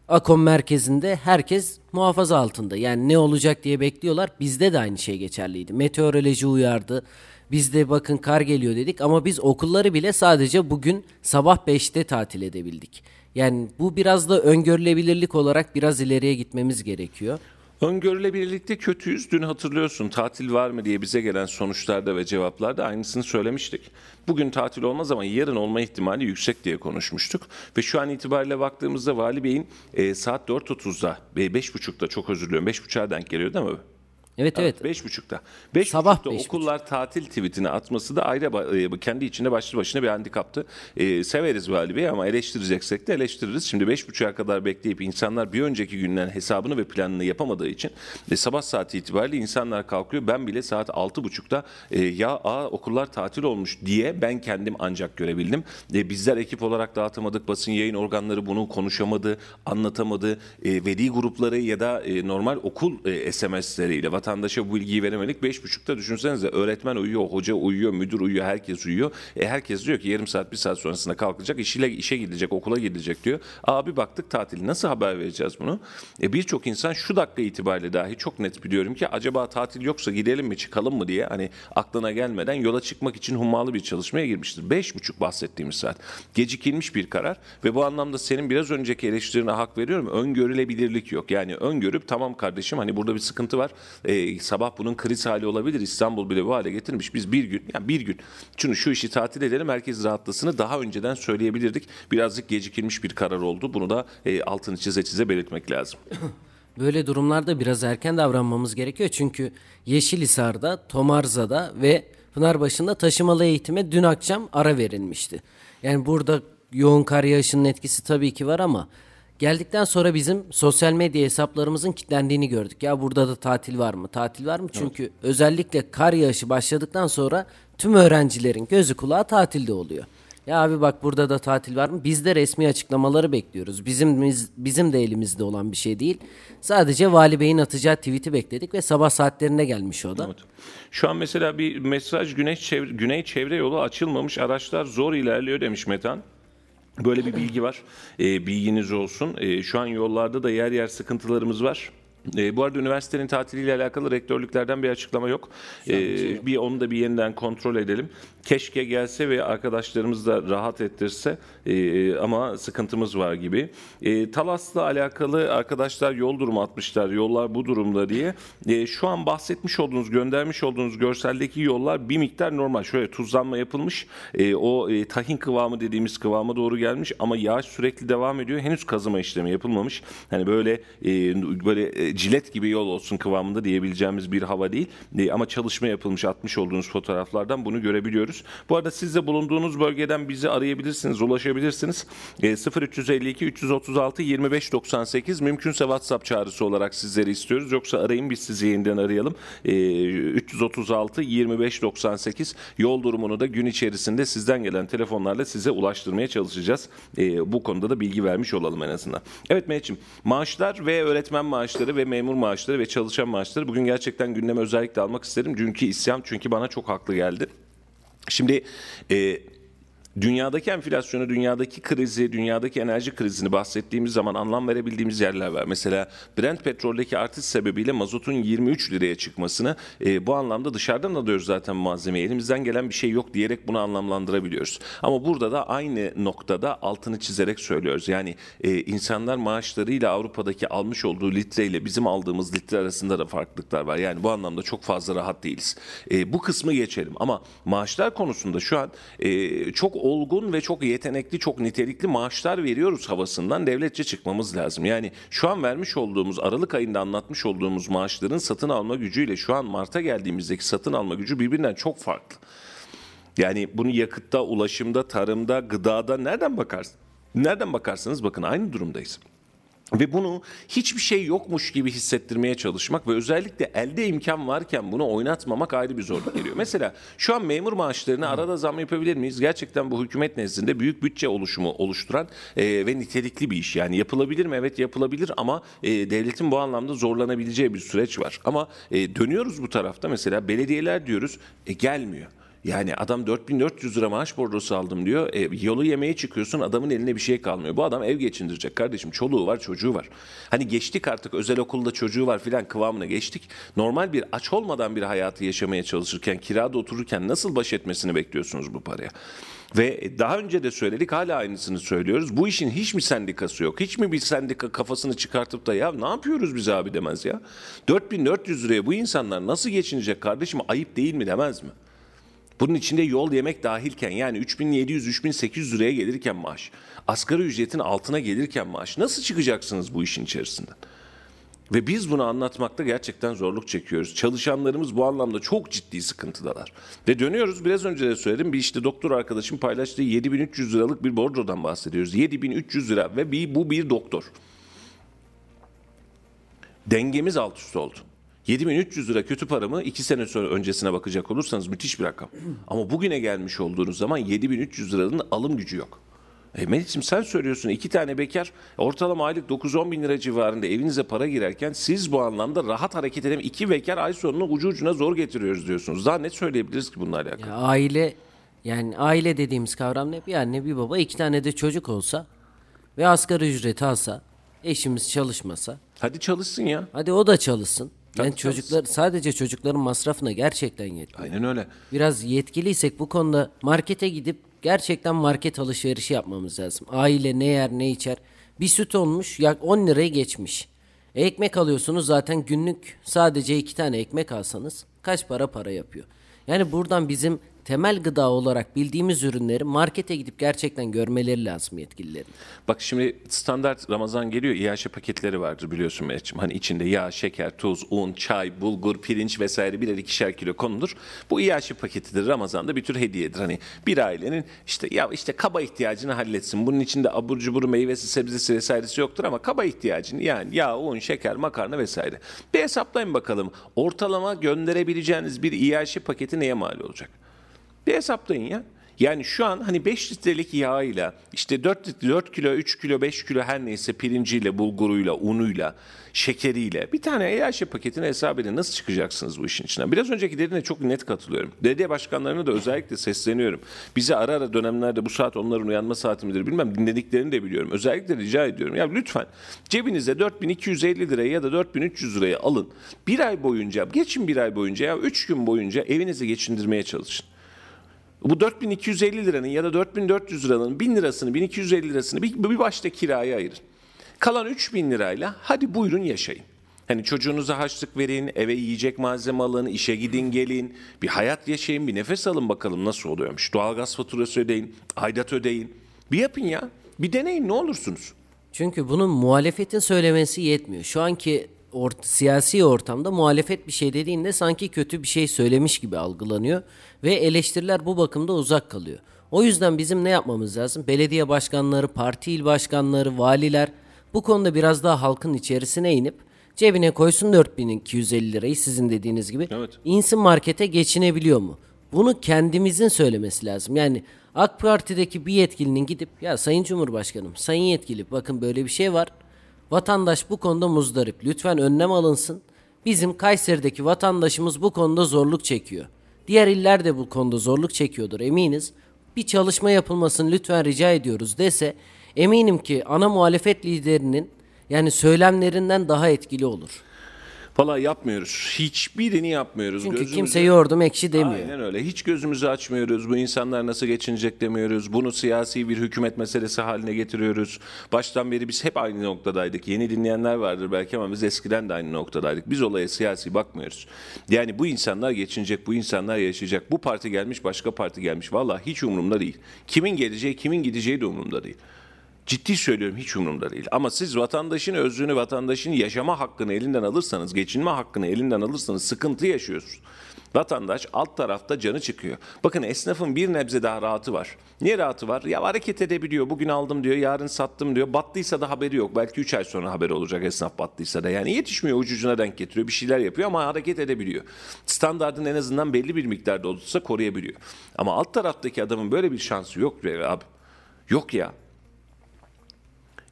AKOM merkezinde herkes muhafaza altında. Yani ne olacak diye bekliyorlar. Bizde de aynı şey geçerliydi. Meteoroloji uyardı. Biz de bakın kar geliyor dedik ama biz okulları bile sadece bugün sabah 5'te tatil edebildik. Yani bu biraz da öngörülebilirlik olarak biraz ileriye gitmemiz gerekiyor. Öngörülebilirlikte kötüyüz. Dün hatırlıyorsun tatil var mı diye bize gelen sonuçlarda ve cevaplarda aynısını söylemiştik. Bugün tatil olmaz ama yarın olma ihtimali yüksek diye konuşmuştuk. Ve şu an itibariyle baktığımızda Vali Bey'in e, saat 4.30'da ve 5.30'da çok özür diliyorum 5.30'a denk geliyor değil mi? Evet evet. Beş buçukta. Beş Sabah buçukta beş okullar tatil tweetini atması da ayrı e, kendi içinde başlı başına bir handikaptı. E, severiz Vali Bey ama eleştireceksek de eleştiririz. Şimdi beş buçuğa kadar bekleyip insanlar bir önceki günden hesabını ve planını yapamadığı için e, sabah saati itibariyle insanlar kalkıyor. Ben bile saat altı buçukta e, ya aa, okullar tatil olmuş diye ben kendim ancak görebildim. E, bizler ekip olarak dağıtamadık. Basın yayın organları bunu konuşamadı, anlatamadı. E, veli grupları ya da e, normal okul e, SMS'leriyle vatandaşa bu bilgiyi veremedik. Beş buçukta düşünsenize öğretmen uyuyor, hoca uyuyor, müdür uyuyor, herkes uyuyor. E, herkes diyor ki yarım saat, bir saat sonrasında kalkacak, işiyle işe gidecek, okula gidecek diyor. Abi baktık tatil. Nasıl haber vereceğiz bunu? E, Birçok insan şu dakika itibariyle dahi çok net biliyorum ki acaba tatil yoksa gidelim mi, çıkalım mı diye hani aklına gelmeden yola çıkmak için hummalı bir çalışmaya girmiştir. Beş buçuk bahsettiğimiz saat. Gecikilmiş bir karar ve bu anlamda senin biraz önceki eleştirine hak veriyorum. Öngörülebilirlik yok. Yani öngörüp tamam kardeşim hani burada bir sıkıntı var. E, sabah bunun kriz hali olabilir. İstanbul bile bu hale getirmiş. Biz bir gün yani bir gün şunu şu işi tatil edelim herkes rahatlasını daha önceden söyleyebilirdik. Birazcık gecikilmiş bir karar oldu. Bunu da e, altını çize çize belirtmek lazım. (clears throat) Böyle durumlarda biraz erken davranmamız gerekiyor. Çünkü Yeşilhisar'da, Tomarza'da ve Pınarbaşı'nda taşımalı eğitime dün akşam ara verilmişti. Yani burada yoğun kar yağışının etkisi tabii ki var ama geldikten sonra bizim sosyal medya hesaplarımızın kilitlendiğini gördük. Ya burada da tatil var mı? Tatil var mı? Çünkü özellikle kar yağışı başladıktan sonra tüm öğrencilerin gözü kulağı tatilde oluyor. Ya abi bak burada da tatil var mı? Biz de resmi açıklamaları bekliyoruz. Bizim biz- bizim de elimizde olan bir şey değil. Sadece Vali Bey'in atacağı tweet'i bekledik ve sabah saatlerine gelmiş o da. Evet. Şu an mesela bir mesaj Güneş çevre, Güney Çevre Yolu açılmamış araçlar zor ilerliyor demiş Metan. Böyle bir bilgi var. Ee, bilginiz olsun. Ee, şu an yollarda da yer yer sıkıntılarımız var. Ee, bu arada üniversitenin tatiliyle alakalı rektörlüklerden bir açıklama yok. Ee, bir onu da bir yeniden kontrol edelim. Keşke gelse ve arkadaşlarımız da rahat ettirse Ee, ama sıkıntımız var gibi. Ee, Talas'la alakalı arkadaşlar yol durumu atmışlar. Yollar bu durumda diye. Ee, şu an bahsetmiş olduğunuz, göndermiş olduğunuz görseldeki yollar bir miktar normal. Şöyle tuzlanma yapılmış. Ee, o e, tahin kıvamı dediğimiz kıvama doğru gelmiş ama yağış sürekli devam ediyor. Henüz kazıma işlemi yapılmamış. Hani böyle e, böyle e, e, cilet gibi yol olsun kıvamında diyebileceğimiz bir hava değil. E, ama çalışma yapılmış atmış olduğunuz fotoğraflardan bunu görebiliyoruz. Bu arada siz de bulunduğunuz bölgeden bizi arayabilirsiniz, ulaşabilirsiniz. E, 0352 336 25 98 mümkünse WhatsApp çağrısı olarak sizleri istiyoruz. Yoksa arayın biz sizi yeniden arayalım. E, 336 25 98 yol durumunu da gün içerisinde sizden gelen telefonlarla size ulaştırmaya çalışacağız. E, bu konuda da bilgi vermiş olalım en azından. Evet Mehmetciğim maaşlar ve öğretmen maaşları ve memur maaşları ve çalışan maaşları bugün gerçekten gündeme özellikle almak isterim. Dünkü isyan çünkü bana çok haklı geldi. Şimdi e, dünyadaki enflasyonu, dünyadaki krizi, dünyadaki enerji krizini bahsettiğimiz zaman anlam verebildiğimiz yerler var. Mesela Brent petroldeki artış sebebiyle mazotun 23 liraya çıkmasını e, bu anlamda dışarıdan alıyoruz zaten malzemeyi. Elimizden gelen bir şey yok diyerek bunu anlamlandırabiliyoruz. Ama burada da aynı noktada altını çizerek söylüyoruz. Yani e, insanlar maaşlarıyla Avrupa'daki almış olduğu litreyle bizim aldığımız litre arasında da farklılıklar var. Yani bu anlamda çok fazla rahat değiliz. E, bu kısmı geçelim ama maaşlar konusunda şu an e, çok olgun ve çok yetenekli, çok nitelikli maaşlar veriyoruz havasından devletçe çıkmamız lazım. Yani şu an vermiş olduğumuz Aralık ayında anlatmış olduğumuz maaşların satın alma gücüyle şu an Mart'a geldiğimizdeki satın alma gücü birbirinden çok farklı. Yani bunu yakıtta, ulaşımda, tarımda, gıdada nereden bakarsın? Nereden bakarsanız bakın aynı durumdayız. Ve bunu hiçbir şey yokmuş gibi hissettirmeye çalışmak ve özellikle elde imkan varken bunu oynatmamak ayrı bir zorluk geliyor. Mesela şu an memur maaşlarına arada zam yapabilir miyiz? Gerçekten bu hükümet nezdinde büyük bütçe oluşumu oluşturan e, ve nitelikli bir iş. Yani yapılabilir mi? Evet yapılabilir ama e, devletin bu anlamda zorlanabileceği bir süreç var. Ama e, dönüyoruz bu tarafta mesela belediyeler diyoruz e, gelmiyor. Yani adam 4400 lira maaş bordrosu aldım diyor. E, yolu yemeye çıkıyorsun adamın eline bir şey kalmıyor. Bu adam ev geçindirecek kardeşim. Çoluğu var çocuğu var. Hani geçtik artık özel okulda çocuğu var filan kıvamına geçtik. Normal bir aç olmadan bir hayatı yaşamaya çalışırken kirada otururken nasıl baş etmesini bekliyorsunuz bu paraya? Ve daha önce de söyledik hala aynısını söylüyoruz. Bu işin hiç mi sendikası yok? Hiç mi bir sendika kafasını çıkartıp da ya ne yapıyoruz biz abi demez ya? 4400 liraya bu insanlar nasıl geçinecek kardeşim ayıp değil mi demez mi? Bunun içinde yol yemek dahilken yani 3700-3800 liraya gelirken maaş, asgari ücretin altına gelirken maaş nasıl çıkacaksınız bu işin içerisinden? Ve biz bunu anlatmakta gerçekten zorluk çekiyoruz. Çalışanlarımız bu anlamda çok ciddi sıkıntıdalar. Ve dönüyoruz biraz önce de söyledim bir işte doktor arkadaşım paylaştığı 7300 liralık bir bordrodan bahsediyoruz. 7300 lira ve bir, bu bir doktor. Dengemiz alt üst oldu. 7300 lira kötü paramı 2 sene sonra öncesine bakacak olursanız müthiş bir rakam. Ama bugüne gelmiş olduğunuz zaman 7300 liranın alım gücü yok. E Melih'ciğim sen söylüyorsun iki tane bekar ortalama aylık 9-10 bin lira civarında evinize para girerken siz bu anlamda rahat hareket edem iki bekar ay sonunu ucu ucuna zor getiriyoruz diyorsunuz. Daha ne söyleyebiliriz ki bununla alakalı? Ya aile yani aile dediğimiz kavram ne? Bir anne bir baba iki tane de çocuk olsa ve asgari ücreti alsa eşimiz çalışmasa Hadi çalışsın ya. hadi o da çalışsın. Yani Tabii çocuklar sadece çocukların masrafına gerçekten yetmiyor. Aynen öyle. Biraz yetkiliysek bu konuda markete gidip gerçekten market alışverişi yapmamız lazım. Aile ne yer ne içer. Bir süt olmuş yak 10 lirayı geçmiş. E, ekmek alıyorsunuz zaten günlük sadece iki tane ekmek alsanız kaç para para yapıyor. Yani buradan bizim temel gıda olarak bildiğimiz ürünleri markete gidip gerçekten görmeleri lazım yetkililerin. Bak şimdi standart Ramazan geliyor. İHŞ paketleri vardır biliyorsun Mehmetciğim. Hani içinde yağ, şeker, tuz, un, çay, bulgur, pirinç vesaire birer ikişer kilo konulur. Bu İHŞ paketidir. Ramazan'da bir tür hediyedir. Hani bir ailenin işte ya işte kaba ihtiyacını halletsin. Bunun içinde abur cubur meyvesi, sebzesi vesairesi yoktur ama kaba ihtiyacını yani yağ, un, şeker, makarna vesaire. Bir hesaplayın bakalım. Ortalama gönderebileceğiniz bir İHŞ paketi neye mal olacak? Bir hesaplayın ya. Yani şu an hani 5 litrelik yağıyla işte 4, 4 kilo, 3 kilo, 5 kilo her neyse pirinciyle, bulguruyla, unuyla, şekeriyle bir tane EYH paketini hesap edin. Nasıl çıkacaksınız bu işin içinden? Biraz önceki dediğine çok net katılıyorum. Belediye başkanlarına da özellikle sesleniyorum. Bize ara ara dönemlerde bu saat onların uyanma saati midir bilmem dinlediklerini de biliyorum. Özellikle rica ediyorum. Ya lütfen cebinize 4250 lirayı ya da 4300 lirayı alın. Bir ay boyunca, geçin bir ay boyunca ya 3 gün boyunca evinizi geçindirmeye çalışın. Bu 4250 liranın ya da 4400 liranın 1000 lirasını 1250 lirasını bir, bir başta kiraya ayırın. Kalan 3000 lirayla hadi buyurun yaşayın. Hani çocuğunuza harçlık verin, eve yiyecek malzeme alın, işe gidin gelin, bir hayat yaşayın, bir nefes alın bakalım nasıl oluyormuş. Doğalgaz faturası ödeyin, aidat ödeyin. Bir yapın ya, bir deneyin ne olursunuz. Çünkü bunun muhalefetin söylemesi yetmiyor. Şu anki ort- siyasi ortamda muhalefet bir şey dediğinde sanki kötü bir şey söylemiş gibi algılanıyor ve eleştiriler bu bakımda uzak kalıyor. O yüzden bizim ne yapmamız lazım? Belediye başkanları, parti il başkanları, valiler bu konuda biraz daha halkın içerisine inip cebine koysun 4250 lirayı sizin dediğiniz gibi. Evet. İnsin markete geçinebiliyor mu? Bunu kendimizin söylemesi lazım. Yani AK Parti'deki bir yetkilinin gidip ya Sayın Cumhurbaşkanım, Sayın yetkili bakın böyle bir şey var. Vatandaş bu konuda muzdarip. Lütfen önlem alınsın. Bizim Kayseri'deki vatandaşımız bu konuda zorluk çekiyor. Diğer iller de bu konuda zorluk çekiyordur eminiz. Bir çalışma yapılmasını lütfen rica ediyoruz dese eminim ki ana muhalefet liderinin yani söylemlerinden daha etkili olur. Valla yapmıyoruz. Hiçbirini yapmıyoruz. Çünkü Gözümüzü- kimse yordum ekşi demiyor. Aynen öyle. Hiç gözümüzü açmıyoruz. Bu insanlar nasıl geçinecek demiyoruz. Bunu siyasi bir hükümet meselesi haline getiriyoruz. Baştan beri biz hep aynı noktadaydık. Yeni dinleyenler vardır belki ama biz eskiden de aynı noktadaydık. Biz olaya siyasi bakmıyoruz. Yani bu insanlar geçinecek, bu insanlar yaşayacak. Bu parti gelmiş, başka parti gelmiş. Valla hiç umurumda değil. Kimin geleceği, kimin gideceği de umurumda değil. Ciddi söylüyorum hiç umurumda değil. Ama siz vatandaşın özünü, vatandaşın yaşama hakkını elinden alırsanız, geçinme hakkını elinden alırsanız sıkıntı yaşıyorsunuz. Vatandaş alt tarafta canı çıkıyor. Bakın esnafın bir nebze daha rahatı var. Niye rahatı var? Ya hareket edebiliyor. Bugün aldım diyor, yarın sattım diyor. Battıysa da haberi yok. Belki 3 ay sonra haberi olacak esnaf battıysa da. Yani yetişmiyor ucucuna denk getiriyor. Bir şeyler yapıyor ama hareket edebiliyor. Standartın en azından belli bir miktarda olursa koruyabiliyor. Ama alt taraftaki adamın böyle bir şansı yok be abi. Yok ya.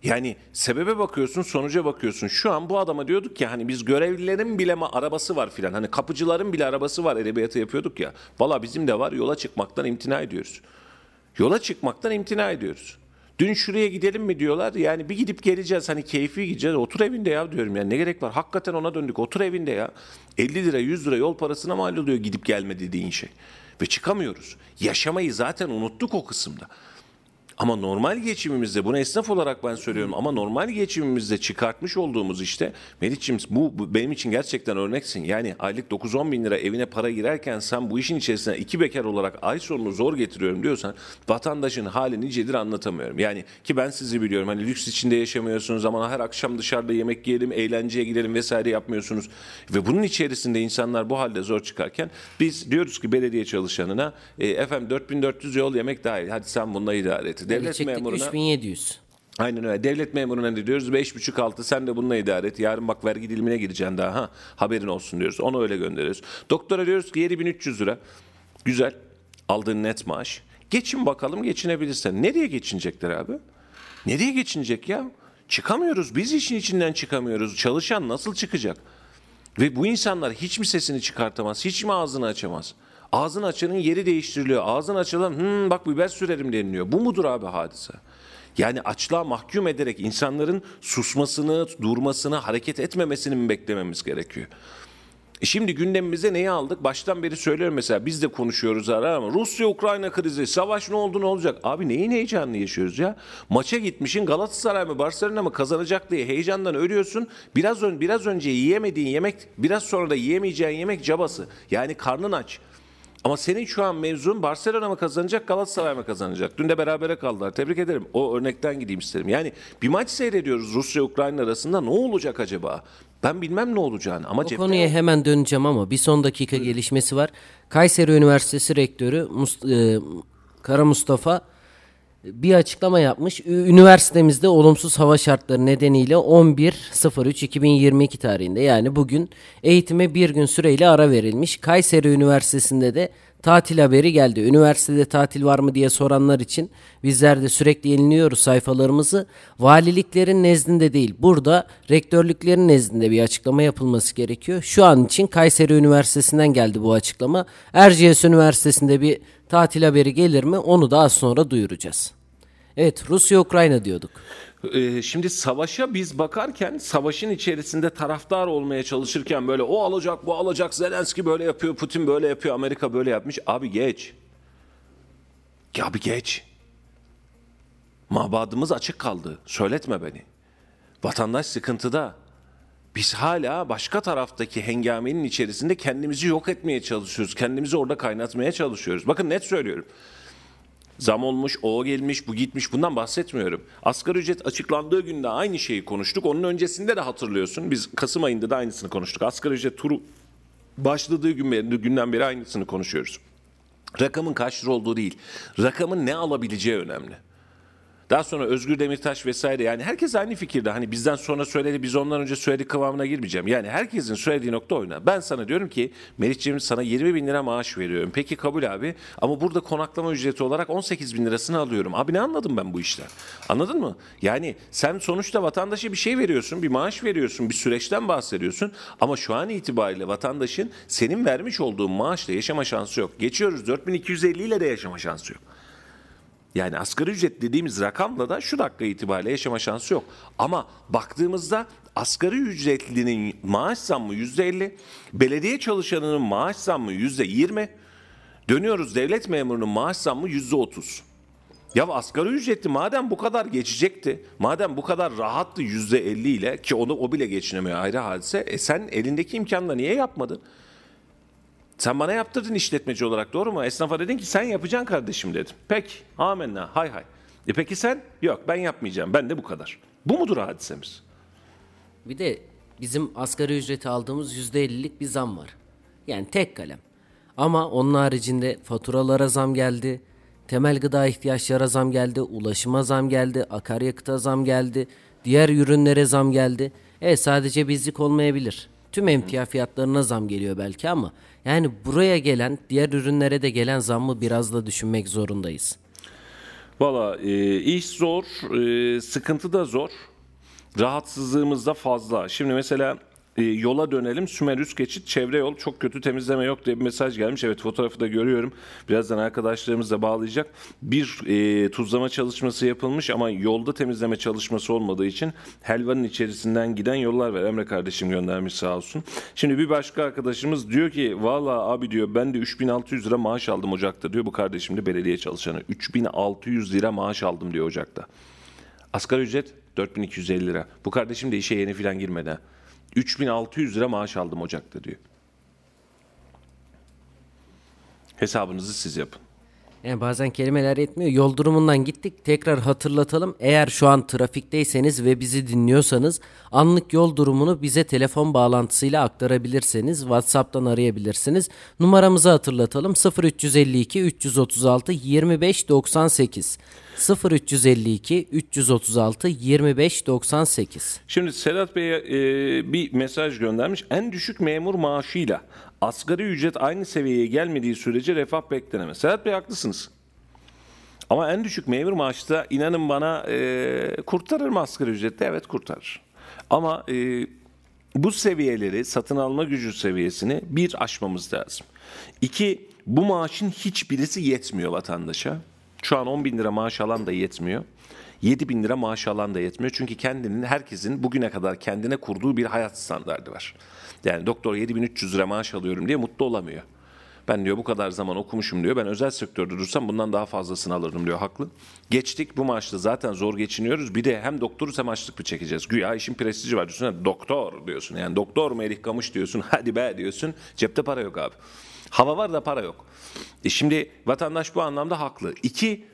Yani sebebe bakıyorsun, sonuca bakıyorsun. Şu an bu adama diyorduk ki hani biz görevlilerin bile ma- arabası var filan. Hani kapıcıların bile arabası var edebiyatı yapıyorduk ya. Valla bizim de var yola çıkmaktan imtina ediyoruz. Yola çıkmaktan imtina ediyoruz. Dün şuraya gidelim mi diyorlar. Yani bir gidip geleceğiz hani keyfi gideceğiz. Otur evinde ya diyorum yani ne gerek var. Hakikaten ona döndük. Otur evinde ya. 50 lira 100 lira yol parasına mal oluyor gidip gelme dediğin şey. Ve çıkamıyoruz. Yaşamayı zaten unuttuk o kısımda. Ama normal geçimimizde bunu esnaf olarak ben söylüyorum ama normal geçimimizde çıkartmış olduğumuz işte bu, bu benim için gerçekten örneksin. Yani aylık 9-10 bin lira evine para girerken sen bu işin içerisine iki bekar olarak ay sonunu zor getiriyorum diyorsan vatandaşın hali nicedir anlatamıyorum. Yani ki ben sizi biliyorum hani lüks içinde yaşamıyorsunuz ama her akşam dışarıda yemek yiyelim, eğlenceye gidelim vesaire yapmıyorsunuz. Ve bunun içerisinde insanlar bu halde zor çıkarken biz diyoruz ki belediye çalışanına e, efendim 4400 yol yemek dahil hadi sen bununla idare et. Devlet Çıktık memuruna 3700. Aynen öyle. Devlet memuruna ne diyoruz? Beş buçuk altı sen de bununla idare et. Yarın bak vergi dilimine gireceksin daha. Ha, haberin olsun diyoruz. Onu öyle gönderiyoruz. Doktora diyoruz ki 7300 lira. Güzel. Aldığın net maaş. Geçin bakalım geçinebilirsen. Nereye geçinecekler abi? Nereye geçinecek ya? Çıkamıyoruz. Biz işin içinden çıkamıyoruz. Çalışan nasıl çıkacak? Ve bu insanlar hiç mi sesini çıkartamaz? Hiç mi ağzını açamaz? Ağzını açanın yeri değiştiriliyor. Ağzını açılan hmm, bak biber sürerim deniliyor. Bu mudur abi hadise? Yani açlığa mahkum ederek insanların susmasını, durmasını, hareket etmemesini mi beklememiz gerekiyor? E şimdi gündemimize neyi aldık? Baştan beri söylüyorum mesela biz de konuşuyoruz ara ama Rusya-Ukrayna krizi, savaş ne oldu ne olacak? Abi neyin heyecanını yaşıyoruz ya? Maça gitmişin Galatasaray mı Barcelona mı kazanacak diye heyecandan ölüyorsun. Biraz, ön, biraz önce yiyemediğin yemek, biraz sonra da yiyemeyeceğin yemek cabası. Yani karnın aç. Ama senin şu an mevzun Barcelona mı kazanacak Galatasaray mı kazanacak? Dün de berabere kaldılar. Tebrik ederim. O örnekten gideyim isterim. Yani bir maç seyrediyoruz Rusya-Ukrayna arasında ne olacak acaba? Ben bilmem ne olacağını ama O cepte- konuya hemen döneceğim ama bir son dakika gelişmesi var. Kayseri Üniversitesi Rektörü Mus- e, Kara Mustafa bir açıklama yapmış. Üniversitemizde olumsuz hava şartları nedeniyle 11.03.2022 tarihinde yani bugün eğitime bir gün süreyle ara verilmiş. Kayseri Üniversitesi'nde de tatil haberi geldi. Üniversitede tatil var mı diye soranlar için bizler de sürekli yeniliyoruz sayfalarımızı. Valiliklerin nezdinde değil burada rektörlüklerin nezdinde bir açıklama yapılması gerekiyor. Şu an için Kayseri Üniversitesi'nden geldi bu açıklama. Erciyes Üniversitesi'nde bir tatil haberi gelir mi onu da az sonra duyuracağız. Evet Rusya-Ukrayna diyorduk. Ee, şimdi savaşa biz bakarken savaşın içerisinde taraftar olmaya çalışırken böyle o alacak bu alacak Zelenski böyle yapıyor Putin böyle yapıyor Amerika böyle yapmış abi geç. Ya abi geç. Mabadımız açık kaldı söyletme beni. Vatandaş sıkıntıda. Biz hala başka taraftaki hengamenin içerisinde kendimizi yok etmeye çalışıyoruz. Kendimizi orada kaynatmaya çalışıyoruz. Bakın net söylüyorum. Zam olmuş, o gelmiş, bu gitmiş bundan bahsetmiyorum. Asgari ücret açıklandığı günde aynı şeyi konuştuk. Onun öncesinde de hatırlıyorsun. Biz Kasım ayında da aynısını konuştuk. Asgari ücret turu başladığı günden beri aynısını konuşuyoruz. Rakamın kaç lira olduğu değil. Rakamın ne alabileceği önemli. Daha sonra Özgür Demirtaş vesaire yani herkes aynı fikirde. Hani bizden sonra söyledi biz ondan önce söyledi kıvamına girmeyeceğim. Yani herkesin söylediği nokta oyna. Ben sana diyorum ki Melihciğim sana 20 bin lira maaş veriyorum. Peki kabul abi ama burada konaklama ücreti olarak 18 bin lirasını alıyorum. Abi ne anladım ben bu işten? Anladın mı? Yani sen sonuçta vatandaşa bir şey veriyorsun, bir maaş veriyorsun, bir süreçten bahsediyorsun. Ama şu an itibariyle vatandaşın senin vermiş olduğun maaşla yaşama şansı yok. Geçiyoruz 4250 ile de yaşama şansı yok. Yani asgari ücret dediğimiz rakamla da şu dakika itibariyle yaşama şansı yok. Ama baktığımızda asgari ücretlinin maaş zammı yüzde elli, belediye çalışanının maaş zammı yüzde yirmi, dönüyoruz devlet memurunun maaş zammı yüzde otuz. Ya asgari ücretli madem bu kadar geçecekti, madem bu kadar rahattı yüzde elli ile ki onu o bile geçinemiyor ayrı hadise, e sen elindeki imkanla niye yapmadın? Sen bana yaptırdın işletmeci olarak doğru mu? Esnafa dedin ki sen yapacaksın kardeşim dedim. Peki amenna hay hay. E peki sen? Yok ben yapmayacağım. Ben de bu kadar. Bu mudur hadisemiz? Bir de bizim asgari ücreti aldığımız %50'lik bir zam var. Yani tek kalem. Ama onun haricinde faturalara zam geldi. Temel gıda ihtiyaçlara zam geldi. Ulaşıma zam geldi. Akaryakıta zam geldi. Diğer ürünlere zam geldi. E sadece bizlik olmayabilir. Tüm emtia fiyatlarına zam geliyor belki ama yani buraya gelen diğer ürünlere de gelen zammı biraz da düşünmek zorundayız. Valla e, iş zor, e, sıkıntı da zor. Rahatsızlığımız da fazla. Şimdi mesela e, yola dönelim. Sümer üst geçit çevre yol çok kötü temizleme yok diye bir mesaj gelmiş. Evet fotoğrafı da görüyorum. Birazdan arkadaşlarımız da bağlayacak. Bir e, tuzlama çalışması yapılmış ama yolda temizleme çalışması olmadığı için helvanın içerisinden giden yollar var. Emre kardeşim göndermiş sağ olsun. Şimdi bir başka arkadaşımız diyor ki valla abi diyor ben de 3600 lira maaş aldım Ocak'ta diyor. Bu kardeşim de belediye çalışanı. 3600 lira maaş aldım diyor Ocak'ta. Asgari ücret 4250 lira. Bu kardeşim de işe yeni falan girmedi. 3600 lira maaş aldım Ocak'ta diyor. Hesabınızı siz yapın. Yani bazen kelimeler yetmiyor. Yol durumundan gittik. Tekrar hatırlatalım. Eğer şu an trafikteyseniz ve bizi dinliyorsanız anlık yol durumunu bize telefon bağlantısıyla aktarabilirseniz WhatsApp'tan arayabilirsiniz. Numaramızı hatırlatalım. 0352 336 25 98. 0352 336 25 98. Şimdi Sedat Bey'e e, bir mesaj göndermiş. En düşük memur maaşıyla asgari ücret aynı seviyeye gelmediği sürece refah beklenemez. Sedat Bey haklısınız. Ama en düşük memur maaşı da inanın bana e, kurtarır mı asgari ücrette? Evet kurtarır. Ama e, bu seviyeleri satın alma gücü seviyesini bir aşmamız lazım. İki bu maaşın hiçbirisi yetmiyor vatandaşa. Şu an 10 bin lira maaş alan da yetmiyor. 7 bin lira maaş alan da yetmiyor. Çünkü kendinin herkesin bugüne kadar kendine kurduğu bir hayat standardı var. Yani doktor 7300 lira maaş alıyorum diye mutlu olamıyor. Ben diyor bu kadar zaman okumuşum diyor. Ben özel sektörde dursam bundan daha fazlasını alırdım diyor. Haklı. Geçtik bu maaşla zaten zor geçiniyoruz. Bir de hem doktoruz hem açlık mı çekeceğiz? Güya işin prestiji var diyorsun. ha, Doktor diyorsun. Yani doktor mu Elif Kamış diyorsun. (laughs) Hadi be diyorsun. Cepte para yok abi. Hava var da para yok. E şimdi vatandaş bu anlamda haklı. İki,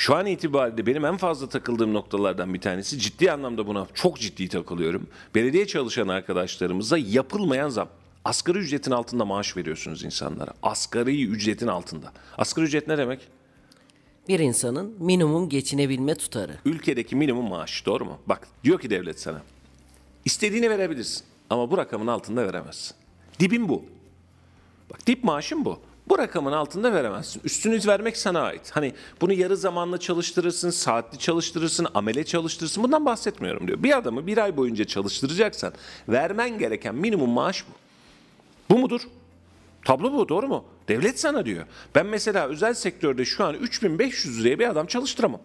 şu an itibariyle benim en fazla takıldığım noktalardan bir tanesi ciddi anlamda buna çok ciddi takılıyorum. Belediye çalışan arkadaşlarımıza yapılmayan zam. Asgari ücretin altında maaş veriyorsunuz insanlara. Asgari ücretin altında. Asgari ücret ne demek? Bir insanın minimum geçinebilme tutarı. Ülkedeki minimum maaş doğru mu? Bak diyor ki devlet sana. İstediğini verebilirsin ama bu rakamın altında veremezsin. Dibin bu. Bak dip maaşın bu. Bu rakamın altında veremezsin. Üstünü vermek sana ait. Hani bunu yarı zamanlı çalıştırırsın, saatli çalıştırırsın, amele çalıştırırsın. Bundan bahsetmiyorum diyor. Bir adamı bir ay boyunca çalıştıracaksan vermen gereken minimum maaş bu. Bu mudur? Tablo bu doğru mu? Devlet sana diyor. Ben mesela özel sektörde şu an 3500 liraya bir adam çalıştıramam.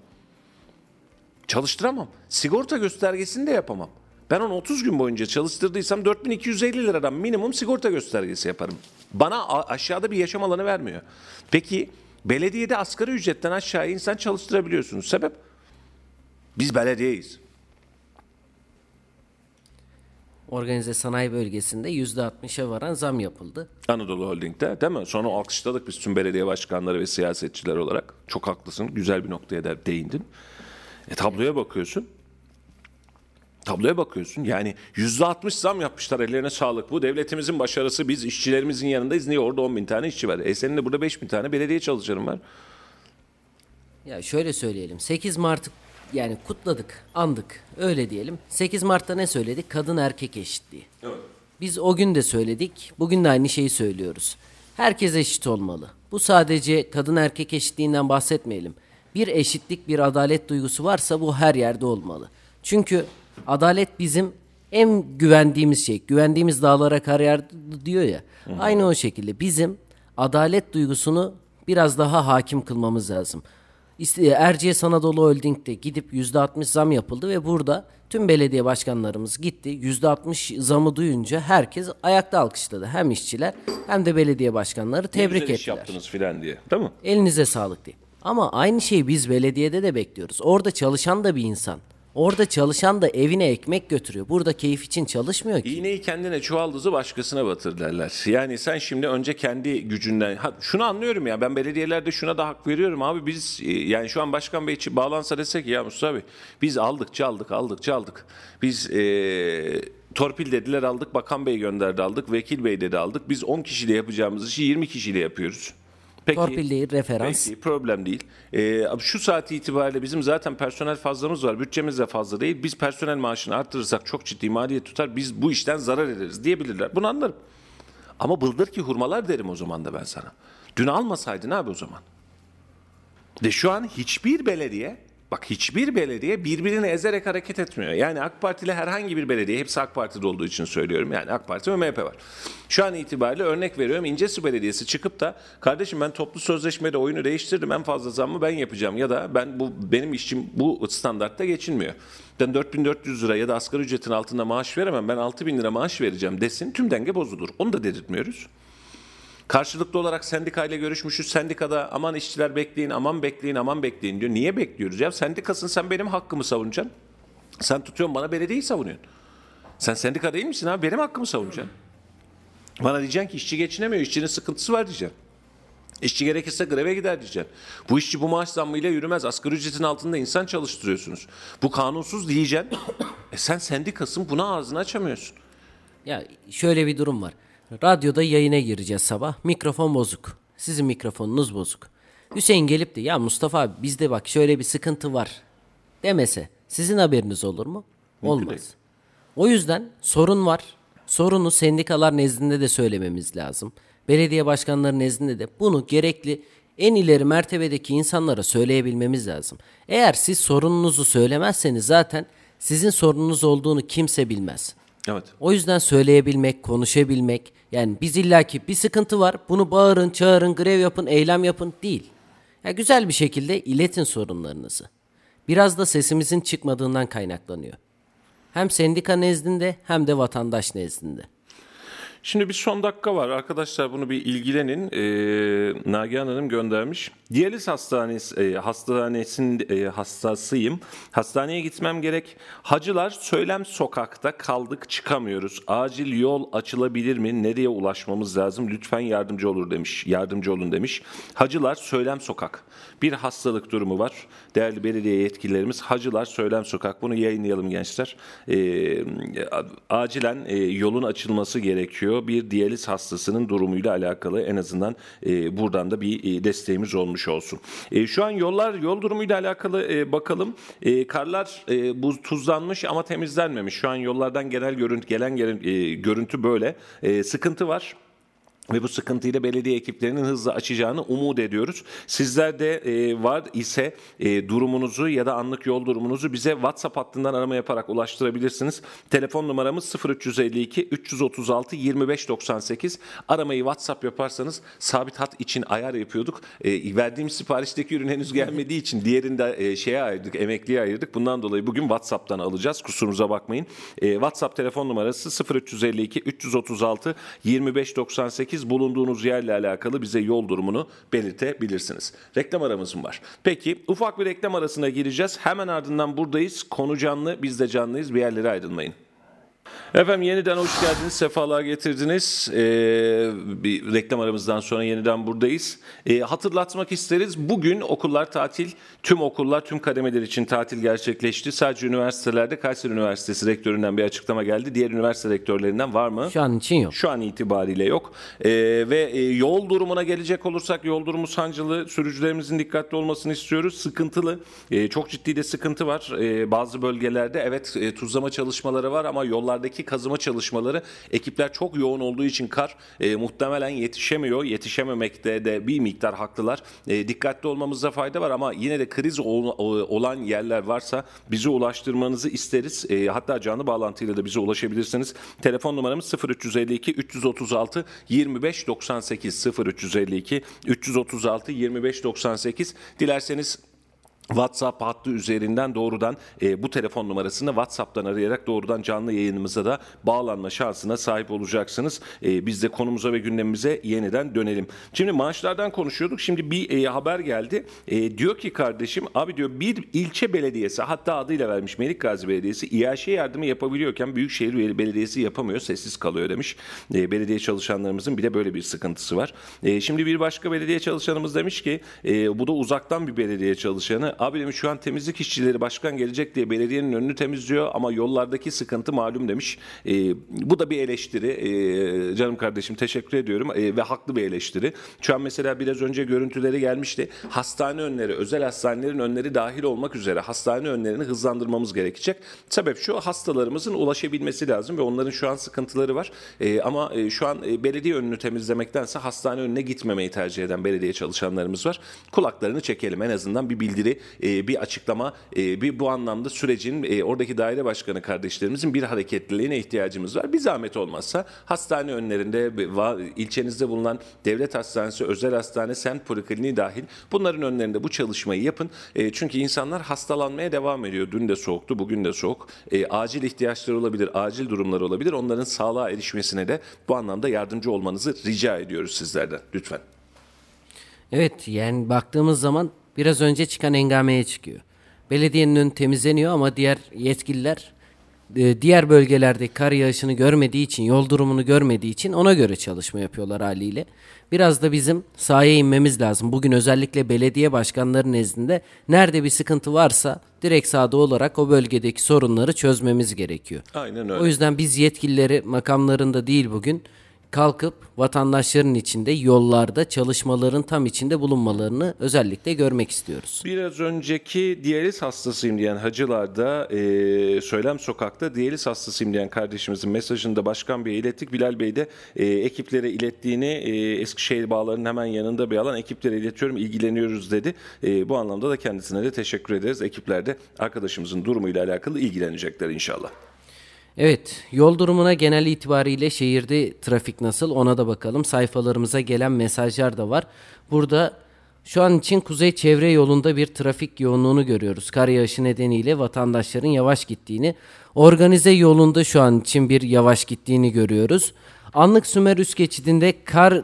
Çalıştıramam. Sigorta göstergesini de yapamam. Ben onu 30 gün boyunca çalıştırdıysam 4250 liradan minimum sigorta göstergesi yaparım. Bana aşağıda bir yaşam alanı vermiyor. Peki belediyede asgari ücretten aşağıya insan çalıştırabiliyorsunuz. Sebep? Biz belediyeyiz. Organize sanayi bölgesinde %60'a varan zam yapıldı. Anadolu Holding'de değil mi? Sonra alkışladık biz tüm belediye başkanları ve siyasetçiler olarak. Çok haklısın. Güzel bir noktaya da değindin. E tabloya bakıyorsun. Tabloya bakıyorsun. Yani yüzde altmış zam yapmışlar. Ellerine sağlık. Bu devletimizin başarısı. Biz işçilerimizin yanındayız. Niye orada 10 bin tane işçi var? E senin de burada 5 bin tane belediye çalışanın var. Ya şöyle söyleyelim. 8 Mart'ı yani kutladık, andık. Öyle diyelim. 8 Mart'ta ne söyledik? Kadın erkek eşitliği. Biz o gün de söyledik. Bugün de aynı şeyi söylüyoruz. Herkes eşit olmalı. Bu sadece kadın erkek eşitliğinden bahsetmeyelim. Bir eşitlik, bir adalet duygusu varsa bu her yerde olmalı. Çünkü adalet bizim en güvendiğimiz şey. Güvendiğimiz dağlara kar yağdı diyor ya. Aynı o şekilde bizim adalet duygusunu biraz daha hakim kılmamız lazım. Erciyes Anadolu Holding'de gidip %60 zam yapıldı ve burada tüm belediye başkanlarımız gitti. %60 zamı duyunca herkes ayakta alkışladı. Hem işçiler hem de belediye başkanları tebrik güzel iş ettiler. yaptınız filan diye. Mi? Elinize sağlık diye. Ama aynı şeyi biz belediyede de bekliyoruz. Orada çalışan da bir insan. Orada çalışan da evine ekmek götürüyor. Burada keyif için çalışmıyor ki. İğneyi kendine çuvaldızı başkasına batır derler. Yani sen şimdi önce kendi gücünden... Ha, şunu anlıyorum ya ben belediyelerde şuna da hak veriyorum abi. Biz e, yani şu an Başkan Bey için bağlansa desek ya Mustafa Bey biz aldık aldıkça aldık. Biz e, torpil dediler aldık Bakan Bey gönderdi aldık. Vekil Bey dedi aldık. Biz 10 kişiyle yapacağımız işi 20 kişiyle yapıyoruz. Peki, Torpil değil, referans. Peki problem değil. Ee, şu saat itibariyle bizim zaten personel fazlamız var. Bütçemiz de fazla değil. Biz personel maaşını arttırırsak çok ciddi maliyet tutar. Biz bu işten zarar ederiz diyebilirler. Bunu anlarım. Ama bıldır ki hurmalar derim o zaman da ben sana. Dün almasaydın abi o zaman. De şu an hiçbir belediye bak hiçbir belediye birbirini ezerek hareket etmiyor. Yani AK Partili herhangi bir belediye hepsi AK Parti'de olduğu için söylüyorum. Yani AK Parti ve MHP var. Şu an itibariyle örnek veriyorum İncesu Belediyesi çıkıp da kardeşim ben toplu sözleşmede oyunu değiştirdim en fazla zammı ben yapacağım ya da ben bu benim işçim bu standartta geçinmiyor. Ben 4400 lira ya da asgari ücretin altında maaş veremem ben 6000 lira maaş vereceğim desin tüm denge bozulur. Onu da dedirtmiyoruz. Karşılıklı olarak sendikayla görüşmüşüz. Sendikada aman işçiler bekleyin, aman bekleyin, aman bekleyin diyor. Niye bekliyoruz ya? Sendikasın sen benim hakkımı savunacaksın. Sen tutuyorsun bana belediyeyi savunuyorsun. Sen sendika değil misin abi? Benim hakkımı savunacaksın. Bana diyeceksin ki işçi geçinemiyor, işçinin sıkıntısı var diyeceksin. İşçi gerekirse greve gider diyeceksin. Bu işçi bu maaş zammıyla yürümez. Asgari ücretin altında insan çalıştırıyorsunuz. Bu kanunsuz diyeceksin. E sen sendikasın buna ağzını açamıyorsun. Ya şöyle bir durum var. Radyoda yayına gireceğiz sabah. Mikrofon bozuk. Sizin mikrofonunuz bozuk. Hüseyin gelip de ya Mustafa abi bizde bak şöyle bir sıkıntı var demese sizin haberiniz olur mu? Olmaz. O yüzden sorun var. Sorunu sendikalar nezdinde de söylememiz lazım. Belediye başkanları nezdinde de bunu gerekli en ileri mertebedeki insanlara söyleyebilmemiz lazım. Eğer siz sorununuzu söylemezseniz zaten sizin sorununuz olduğunu kimse bilmez. Evet. O yüzden söyleyebilmek, konuşabilmek. Yani biz illaki bir sıkıntı var. Bunu bağırın, çağırın, grev yapın, eylem yapın değil. Ya güzel bir şekilde iletin sorunlarınızı. Biraz da sesimizin çıkmadığından kaynaklanıyor. Hem sendika nezdinde hem de vatandaş nezdinde. Şimdi bir son dakika var. Arkadaşlar bunu bir ilgilenin. Ee, Nagihan Hanım göndermiş. Diyaliz hastanesi, e, hastanesin e, hastasıyım. Hastaneye gitmem gerek. Hacılar Söylem Sokak'ta kaldık çıkamıyoruz. Acil yol açılabilir mi? Nereye ulaşmamız lazım? Lütfen yardımcı olur demiş. Yardımcı olun demiş. Hacılar Söylem Sokak. Bir hastalık durumu var. Değerli belediye yetkililerimiz Hacılar Söylem Sokak. Bunu yayınlayalım gençler. Ee, acilen e, yolun açılması gerekiyor. Bir diyaliz hastasının durumuyla alakalı en azından e, buradan da bir e, desteğimiz olmuş olsun. E, şu an yollar yol durumuyla alakalı e, bakalım. Karlar buz tuzlanmış ama temizlenmemiş. Şu an yollardan genel görüntü gelen gelen, görüntü böyle. Sıkıntı var. Ve bu sıkıntıyla belediye ekiplerinin hızlı açacağını umut ediyoruz. Sizler de e, var ise e, durumunuzu ya da anlık yol durumunuzu bize WhatsApp hattından arama yaparak ulaştırabilirsiniz. Telefon numaramız 0352 336 2598. Aramayı WhatsApp yaparsanız sabit hat için ayar yapıyorduk. E, verdiğim siparişteki ürün henüz gelmediği için diğerinde e, şeye ayırdık, emekliye ayırdık. Bundan dolayı bugün WhatsApp'tan alacağız. Kusurumuza bakmayın. E, WhatsApp telefon numarası 0352 336 2598 bulunduğunuz yerle alakalı bize yol durumunu belirtebilirsiniz. Reklam aramız mı var? Peki ufak bir reklam arasına gireceğiz. Hemen ardından buradayız. Konu canlı, biz de canlıyız. Bir yerlere ayrılmayın. Efendim yeniden hoş geldiniz, sefalar getirdiniz. Ee, bir reklam aramızdan sonra yeniden buradayız. Ee, hatırlatmak isteriz, bugün okullar tatil, tüm okullar, tüm kademeler için tatil gerçekleşti. Sadece üniversitelerde Kayseri Üniversitesi rektöründen bir açıklama geldi. Diğer üniversite rektörlerinden var mı? Şu an için yok. Şu an itibariyle yok. Ee, ve e, yol durumuna gelecek olursak yol durumu sancılı. Sürücülerimizin dikkatli olmasını istiyoruz. Sıkıntılı. Ee, çok ciddi de sıkıntı var. Ee, bazı bölgelerde evet e, tuzlama çalışmaları var ama yollardaki kazıma çalışmaları ekipler çok yoğun olduğu için kar e, muhtemelen yetişemiyor. Yetişememekte de bir miktar haklılar. E, dikkatli olmamızda fayda var ama yine de kriz ol- olan yerler varsa bize ulaştırmanızı isteriz. E, hatta canlı bağlantıyla da bize ulaşabilirsiniz. Telefon numaramız 0352 336 25 98 0352 336 25 98. Dilerseniz WhatsApp hattı üzerinden doğrudan e, bu telefon numarasını WhatsApp'tan arayarak doğrudan canlı yayınımıza da bağlanma şansına sahip olacaksınız. E, biz de konumuza ve gündemimize yeniden dönelim. Şimdi maaşlardan konuşuyorduk. Şimdi bir e, haber geldi. E, diyor ki kardeşim abi diyor bir ilçe belediyesi hatta adıyla vermiş Melik Gazi Belediyesi İAŞ yardımı yapabiliyorken Büyükşehir Belediyesi yapamıyor. Sessiz kalıyor demiş. E, belediye çalışanlarımızın bir de böyle bir sıkıntısı var. E, şimdi bir başka belediye çalışanımız demiş ki e, bu da uzaktan bir belediye çalışanı. Abi demiş şu an temizlik işçileri başkan gelecek diye belediyenin önünü temizliyor ama yollardaki sıkıntı malum demiş. E, bu da bir eleştiri. E, canım kardeşim teşekkür ediyorum E, ve haklı bir eleştiri. Şu an mesela biraz önce görüntüleri gelmişti. Hastane önleri, özel hastanelerin önleri dahil olmak üzere hastane önlerini hızlandırmamız gerekecek. Sebep şu hastalarımızın ulaşabilmesi lazım ve onların şu an sıkıntıları var. E, ama e, şu an e, belediye önünü temizlemektense hastane önüne gitmemeyi tercih eden belediye çalışanlarımız var. Kulaklarını çekelim en azından bir bildiri, e, bir açıklama, e, bir bu anlamda sürecin e, oradaki daire başkanı kardeşlerimizin bir hareketliliğine ihtiyacımız var. Bir zahmet olmazsa hastane önlerinde va- ilçenizde bulunan devlet hastanesi, özel hastane, semt polikliniği dahil bunların önlerinde bu çalışmayı yapın. E, çünkü insanlar hastalanmaya devam ediyor. Dün de soğuktu, bugün de soğuk. E, acil ihtiyaçları olabilir, acil durumlar olabilir. Onların sağlığa erişmesine de bu anlamda yardımcı olmanızı rica ediyoruz sizlerden. Lütfen. Evet yani baktığımız zaman biraz önce çıkan engameye çıkıyor. Belediyenin önü temizleniyor ama diğer yetkililer e, diğer bölgelerde kar yağışını görmediği için, yol durumunu görmediği için ona göre çalışma yapıyorlar haliyle. Biraz da bizim sahaya inmemiz lazım. Bugün özellikle belediye başkanları nezdinde nerede bir sıkıntı varsa direkt sahada olarak o bölgedeki sorunları çözmemiz gerekiyor. Aynen öyle. O yüzden biz yetkilileri makamlarında değil bugün kalkıp vatandaşların içinde yollarda çalışmaların tam içinde bulunmalarını özellikle görmek istiyoruz. Biraz önceki diyaliz hastasıyım diyen hacılarda e, Söylem Sokak'ta diyaliz hastasıyım diyen kardeşimizin mesajını da Başkan Bey'e ilettik. Bilal Bey de e, ekiplere ilettiğini e, Eskişehir bağlarının hemen yanında bir alan ekiplere iletiyorum ilgileniyoruz dedi. E, bu anlamda da kendisine de teşekkür ederiz. Ekipler de arkadaşımızın durumuyla alakalı ilgilenecekler inşallah. Evet, yol durumuna genel itibariyle şehirde trafik nasıl ona da bakalım. Sayfalarımıza gelen mesajlar da var. Burada şu an için kuzey çevre yolunda bir trafik yoğunluğunu görüyoruz. Kar yağışı nedeniyle vatandaşların yavaş gittiğini, organize yolunda şu an için bir yavaş gittiğini görüyoruz. Anlık Sümer üst geçidinde kar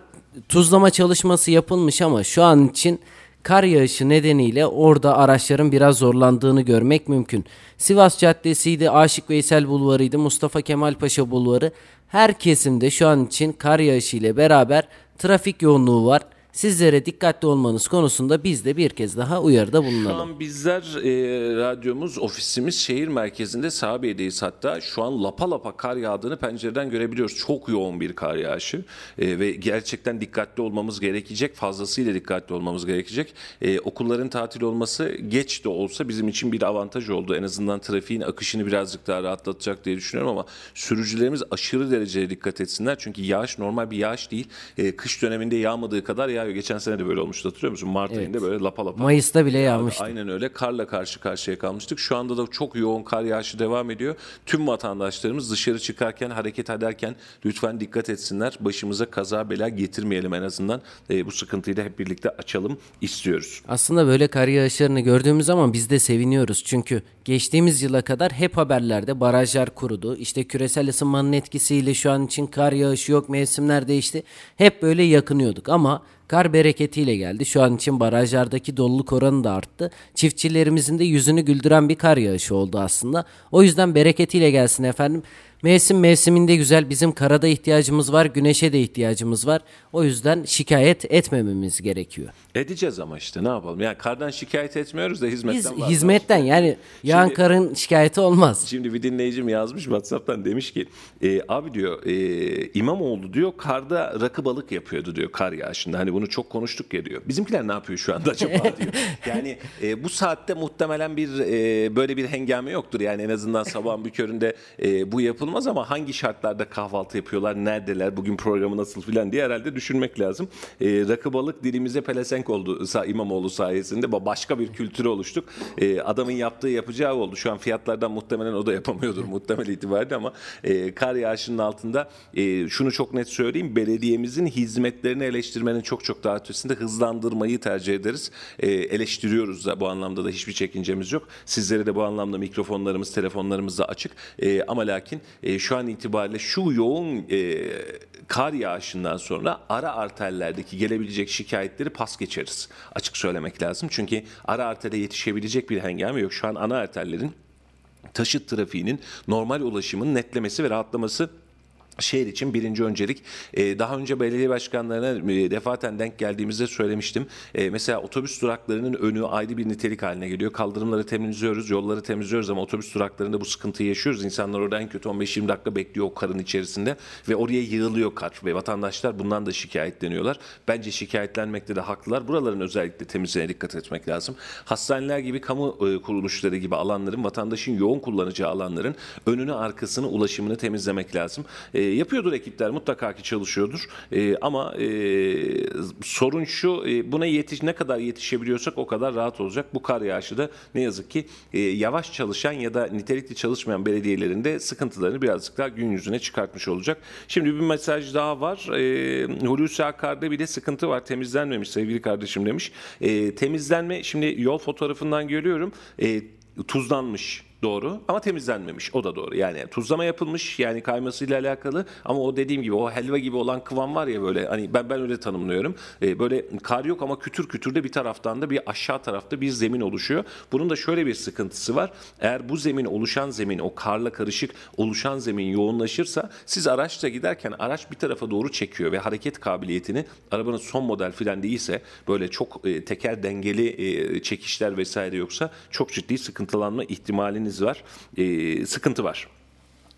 tuzlama çalışması yapılmış ama şu an için kar yağışı nedeniyle orada araçların biraz zorlandığını görmek mümkün. Sivas Caddesi'ydi, Aşık Veysel Bulvarı'ydı, Mustafa Kemal Paşa Bulvarı. Her kesimde şu an için kar yağışı ile beraber trafik yoğunluğu var. Sizlere dikkatli olmanız konusunda biz de bir kez daha uyarıda Şu bulunalım. an bizler e, radyomuz, ofisimiz şehir merkezinde Sabiye'deyiz hatta. Şu an lapa lapa kar yağdığını pencereden görebiliyoruz. Çok yoğun bir kar yağışı E, ve gerçekten dikkatli olmamız gerekecek. Fazlasıyla dikkatli olmamız gerekecek. E, okulların tatil olması geç de olsa bizim için bir avantaj oldu. En azından trafiğin akışını birazcık daha rahatlatacak diye düşünüyorum ama sürücülerimiz aşırı derecede dikkat etsinler. Çünkü yağış normal bir yağış değil. E, kış döneminde yağmadığı kadar yağıyor. Geçen sene de böyle olmuştu hatırlıyor musun? Mart ayında böyle lapa lapa. Mayıs'ta bile yağmıştı. Aynen öyle. Karla karşı karşıya kalmıştık. Şu anda da çok yoğun kar yağışı devam ediyor. Tüm vatandaşlarımız dışarı çıkarken, hareket ederken lütfen dikkat etsinler. Başımıza kaza bela getirmeyelim en azından. E, bu sıkıntıyı da hep birlikte açalım istiyoruz. Aslında böyle kar yağışlarını gördüğümüz zaman biz de seviniyoruz. Çünkü geçtiğimiz yıla kadar hep haberlerde barajlar kurudu. İşte küresel ısınmanın etkisiyle şu an için kar yağışı yok, mevsimler değişti. Hep böyle yakınıyorduk ama kar bereketiyle geldi. Şu an için barajlardaki doluluk oranı da arttı. Çiftçilerimizin de yüzünü güldüren bir kar yağışı oldu aslında. O yüzden bereketiyle gelsin efendim. Mevsim mevsiminde güzel. Bizim karada ihtiyacımız var, güneşe de ihtiyacımız var. O yüzden şikayet etmememiz gerekiyor. Edeceğiz ama işte ne yapalım. Yani kardan şikayet etmiyoruz da hizmetten Biz hizmetten yani yağan Şimdi- karın şikayeti olmaz. Şimdi bir dinleyicim yazmış WhatsApp'tan demiş ki e, abi diyor e, İmamoğlu diyor karda rakı balık yapıyordu diyor kar yağışında. Hani bunu çok konuştuk ya diyor. Bizimkiler ne yapıyor şu anda acaba (laughs) diyor. Yani e, bu saatte muhtemelen bir e, böyle bir hengame yoktur. Yani en azından sabahın bir köründe e, bu yapılmaz ama hangi şartlarda kahvaltı yapıyorlar, neredeler, bugün programı nasıl filan diye herhalde düşünmek lazım. E, rakı balık dilimize pelesenk oldu İmamoğlu sayesinde. Ba- Başka bir kültüre oluştuk. E, adamın yaptığı yapacağı oldu. Şu an fiyatlardan muhtemelen o da yapamıyordur (laughs) muhtemel itibariyle ama e, kar yağışının altında e, şunu çok net söyleyeyim. Belediyemizin hizmetlerini eleştirmenin çok çok daha ötesinde hızlandırmayı tercih ederiz. E, eleştiriyoruz da bu anlamda da hiçbir çekincemiz yok. Sizlere de bu anlamda mikrofonlarımız, telefonlarımız da açık. E, ama lakin e, şu an itibariyle şu yoğun e, kar yağışından sonra ara arterlerdeki gelebilecek şikayetleri pas geçeriz. Açık söylemek lazım. Çünkü ara artere yetişebilecek bir hengame yok. Şu an ana arterlerin taşıt trafiğinin normal ulaşımın netlemesi ve rahatlaması şehir için birinci öncelik. Ee, daha önce belediye başkanlarına e, defaten denk geldiğimizde söylemiştim. Ee, mesela otobüs duraklarının önü ayrı bir nitelik haline geliyor. Kaldırımları temizliyoruz, yolları temizliyoruz ama otobüs duraklarında bu sıkıntıyı yaşıyoruz. İnsanlar orada en kötü 15-20 dakika bekliyor o karın içerisinde ve oraya yığılıyor kar ve vatandaşlar bundan da şikayetleniyorlar. Bence şikayetlenmekte de haklılar. Buraların özellikle temizliğine dikkat etmek lazım. Hastaneler gibi kamu e, kuruluşları gibi alanların vatandaşın yoğun kullanacağı alanların önünü arkasını ulaşımını temizlemek lazım. E, yapıyordur ekipler mutlaka ki çalışıyordur. E, ama e, sorun şu e, buna yetiş ne kadar yetişebiliyorsak o kadar rahat olacak. Bu kar yağışı da ne yazık ki e, yavaş çalışan ya da nitelikli çalışmayan belediyelerin de sıkıntılarını birazcık daha gün yüzüne çıkartmış olacak. Şimdi bir mesaj daha var. E, Hulusi Akar'da bir de sıkıntı var. Temizlenmemiş sevgili kardeşim demiş. E, temizlenme şimdi yol fotoğrafından görüyorum. E, tuzlanmış. Doğru ama temizlenmemiş. O da doğru. Yani tuzlama yapılmış yani kaymasıyla alakalı. Ama o dediğim gibi o helva gibi olan kıvam var ya böyle hani ben ben öyle tanımlıyorum. Ee, böyle kar yok ama kütür kütür de bir taraftan da bir aşağı tarafta bir zemin oluşuyor. Bunun da şöyle bir sıkıntısı var. Eğer bu zemin oluşan zemin o karla karışık oluşan zemin yoğunlaşırsa siz araçla giderken araç bir tarafa doğru çekiyor ve hareket kabiliyetini arabanın son model filan değilse böyle çok e, teker dengeli e, çekişler vesaire yoksa çok ciddi sıkıntılanma ihtimaliniz var E, sıkıntı var.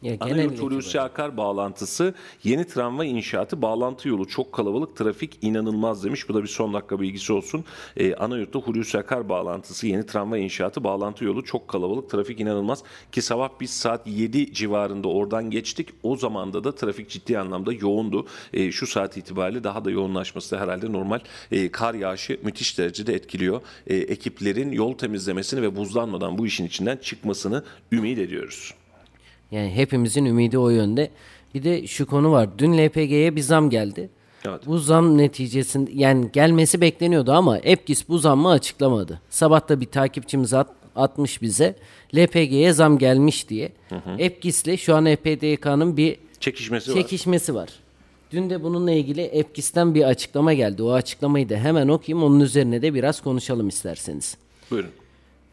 Ya Anayurt. Hulusi Akar bağlantısı yeni tramvay inşaatı bağlantı yolu çok kalabalık trafik inanılmaz demiş. Bu da bir son dakika bilgisi olsun. Ee, Anayurt'ta Hulusi Akar bağlantısı yeni tramvay inşaatı bağlantı yolu çok kalabalık trafik inanılmaz. Ki sabah biz saat 7 civarında oradan geçtik. O zamanda da trafik ciddi anlamda yoğundu. Ee, şu saat itibariyle daha da yoğunlaşması da herhalde normal. Ee, kar yağışı müthiş derecede etkiliyor. Ee, ekiplerin yol temizlemesini ve buzlanmadan bu işin içinden çıkmasını ümit ediyoruz. Yani hepimizin ümidi o yönde. Bir de şu konu var. Dün LPG'ye bir zam geldi. Evet. Bu zam neticesinde yani gelmesi bekleniyordu ama Epgis bu zammı açıklamadı. Sabah da bir takipçimiz at, atmış bize LPG'ye zam gelmiş diye. Epgis'le şu an EPDK'nın bir Çekişmesi var. çekişmesi var. Dün de bununla ilgili Epgis'ten bir açıklama geldi. O açıklamayı da hemen okuyayım. Onun üzerine de biraz konuşalım isterseniz. Buyurun.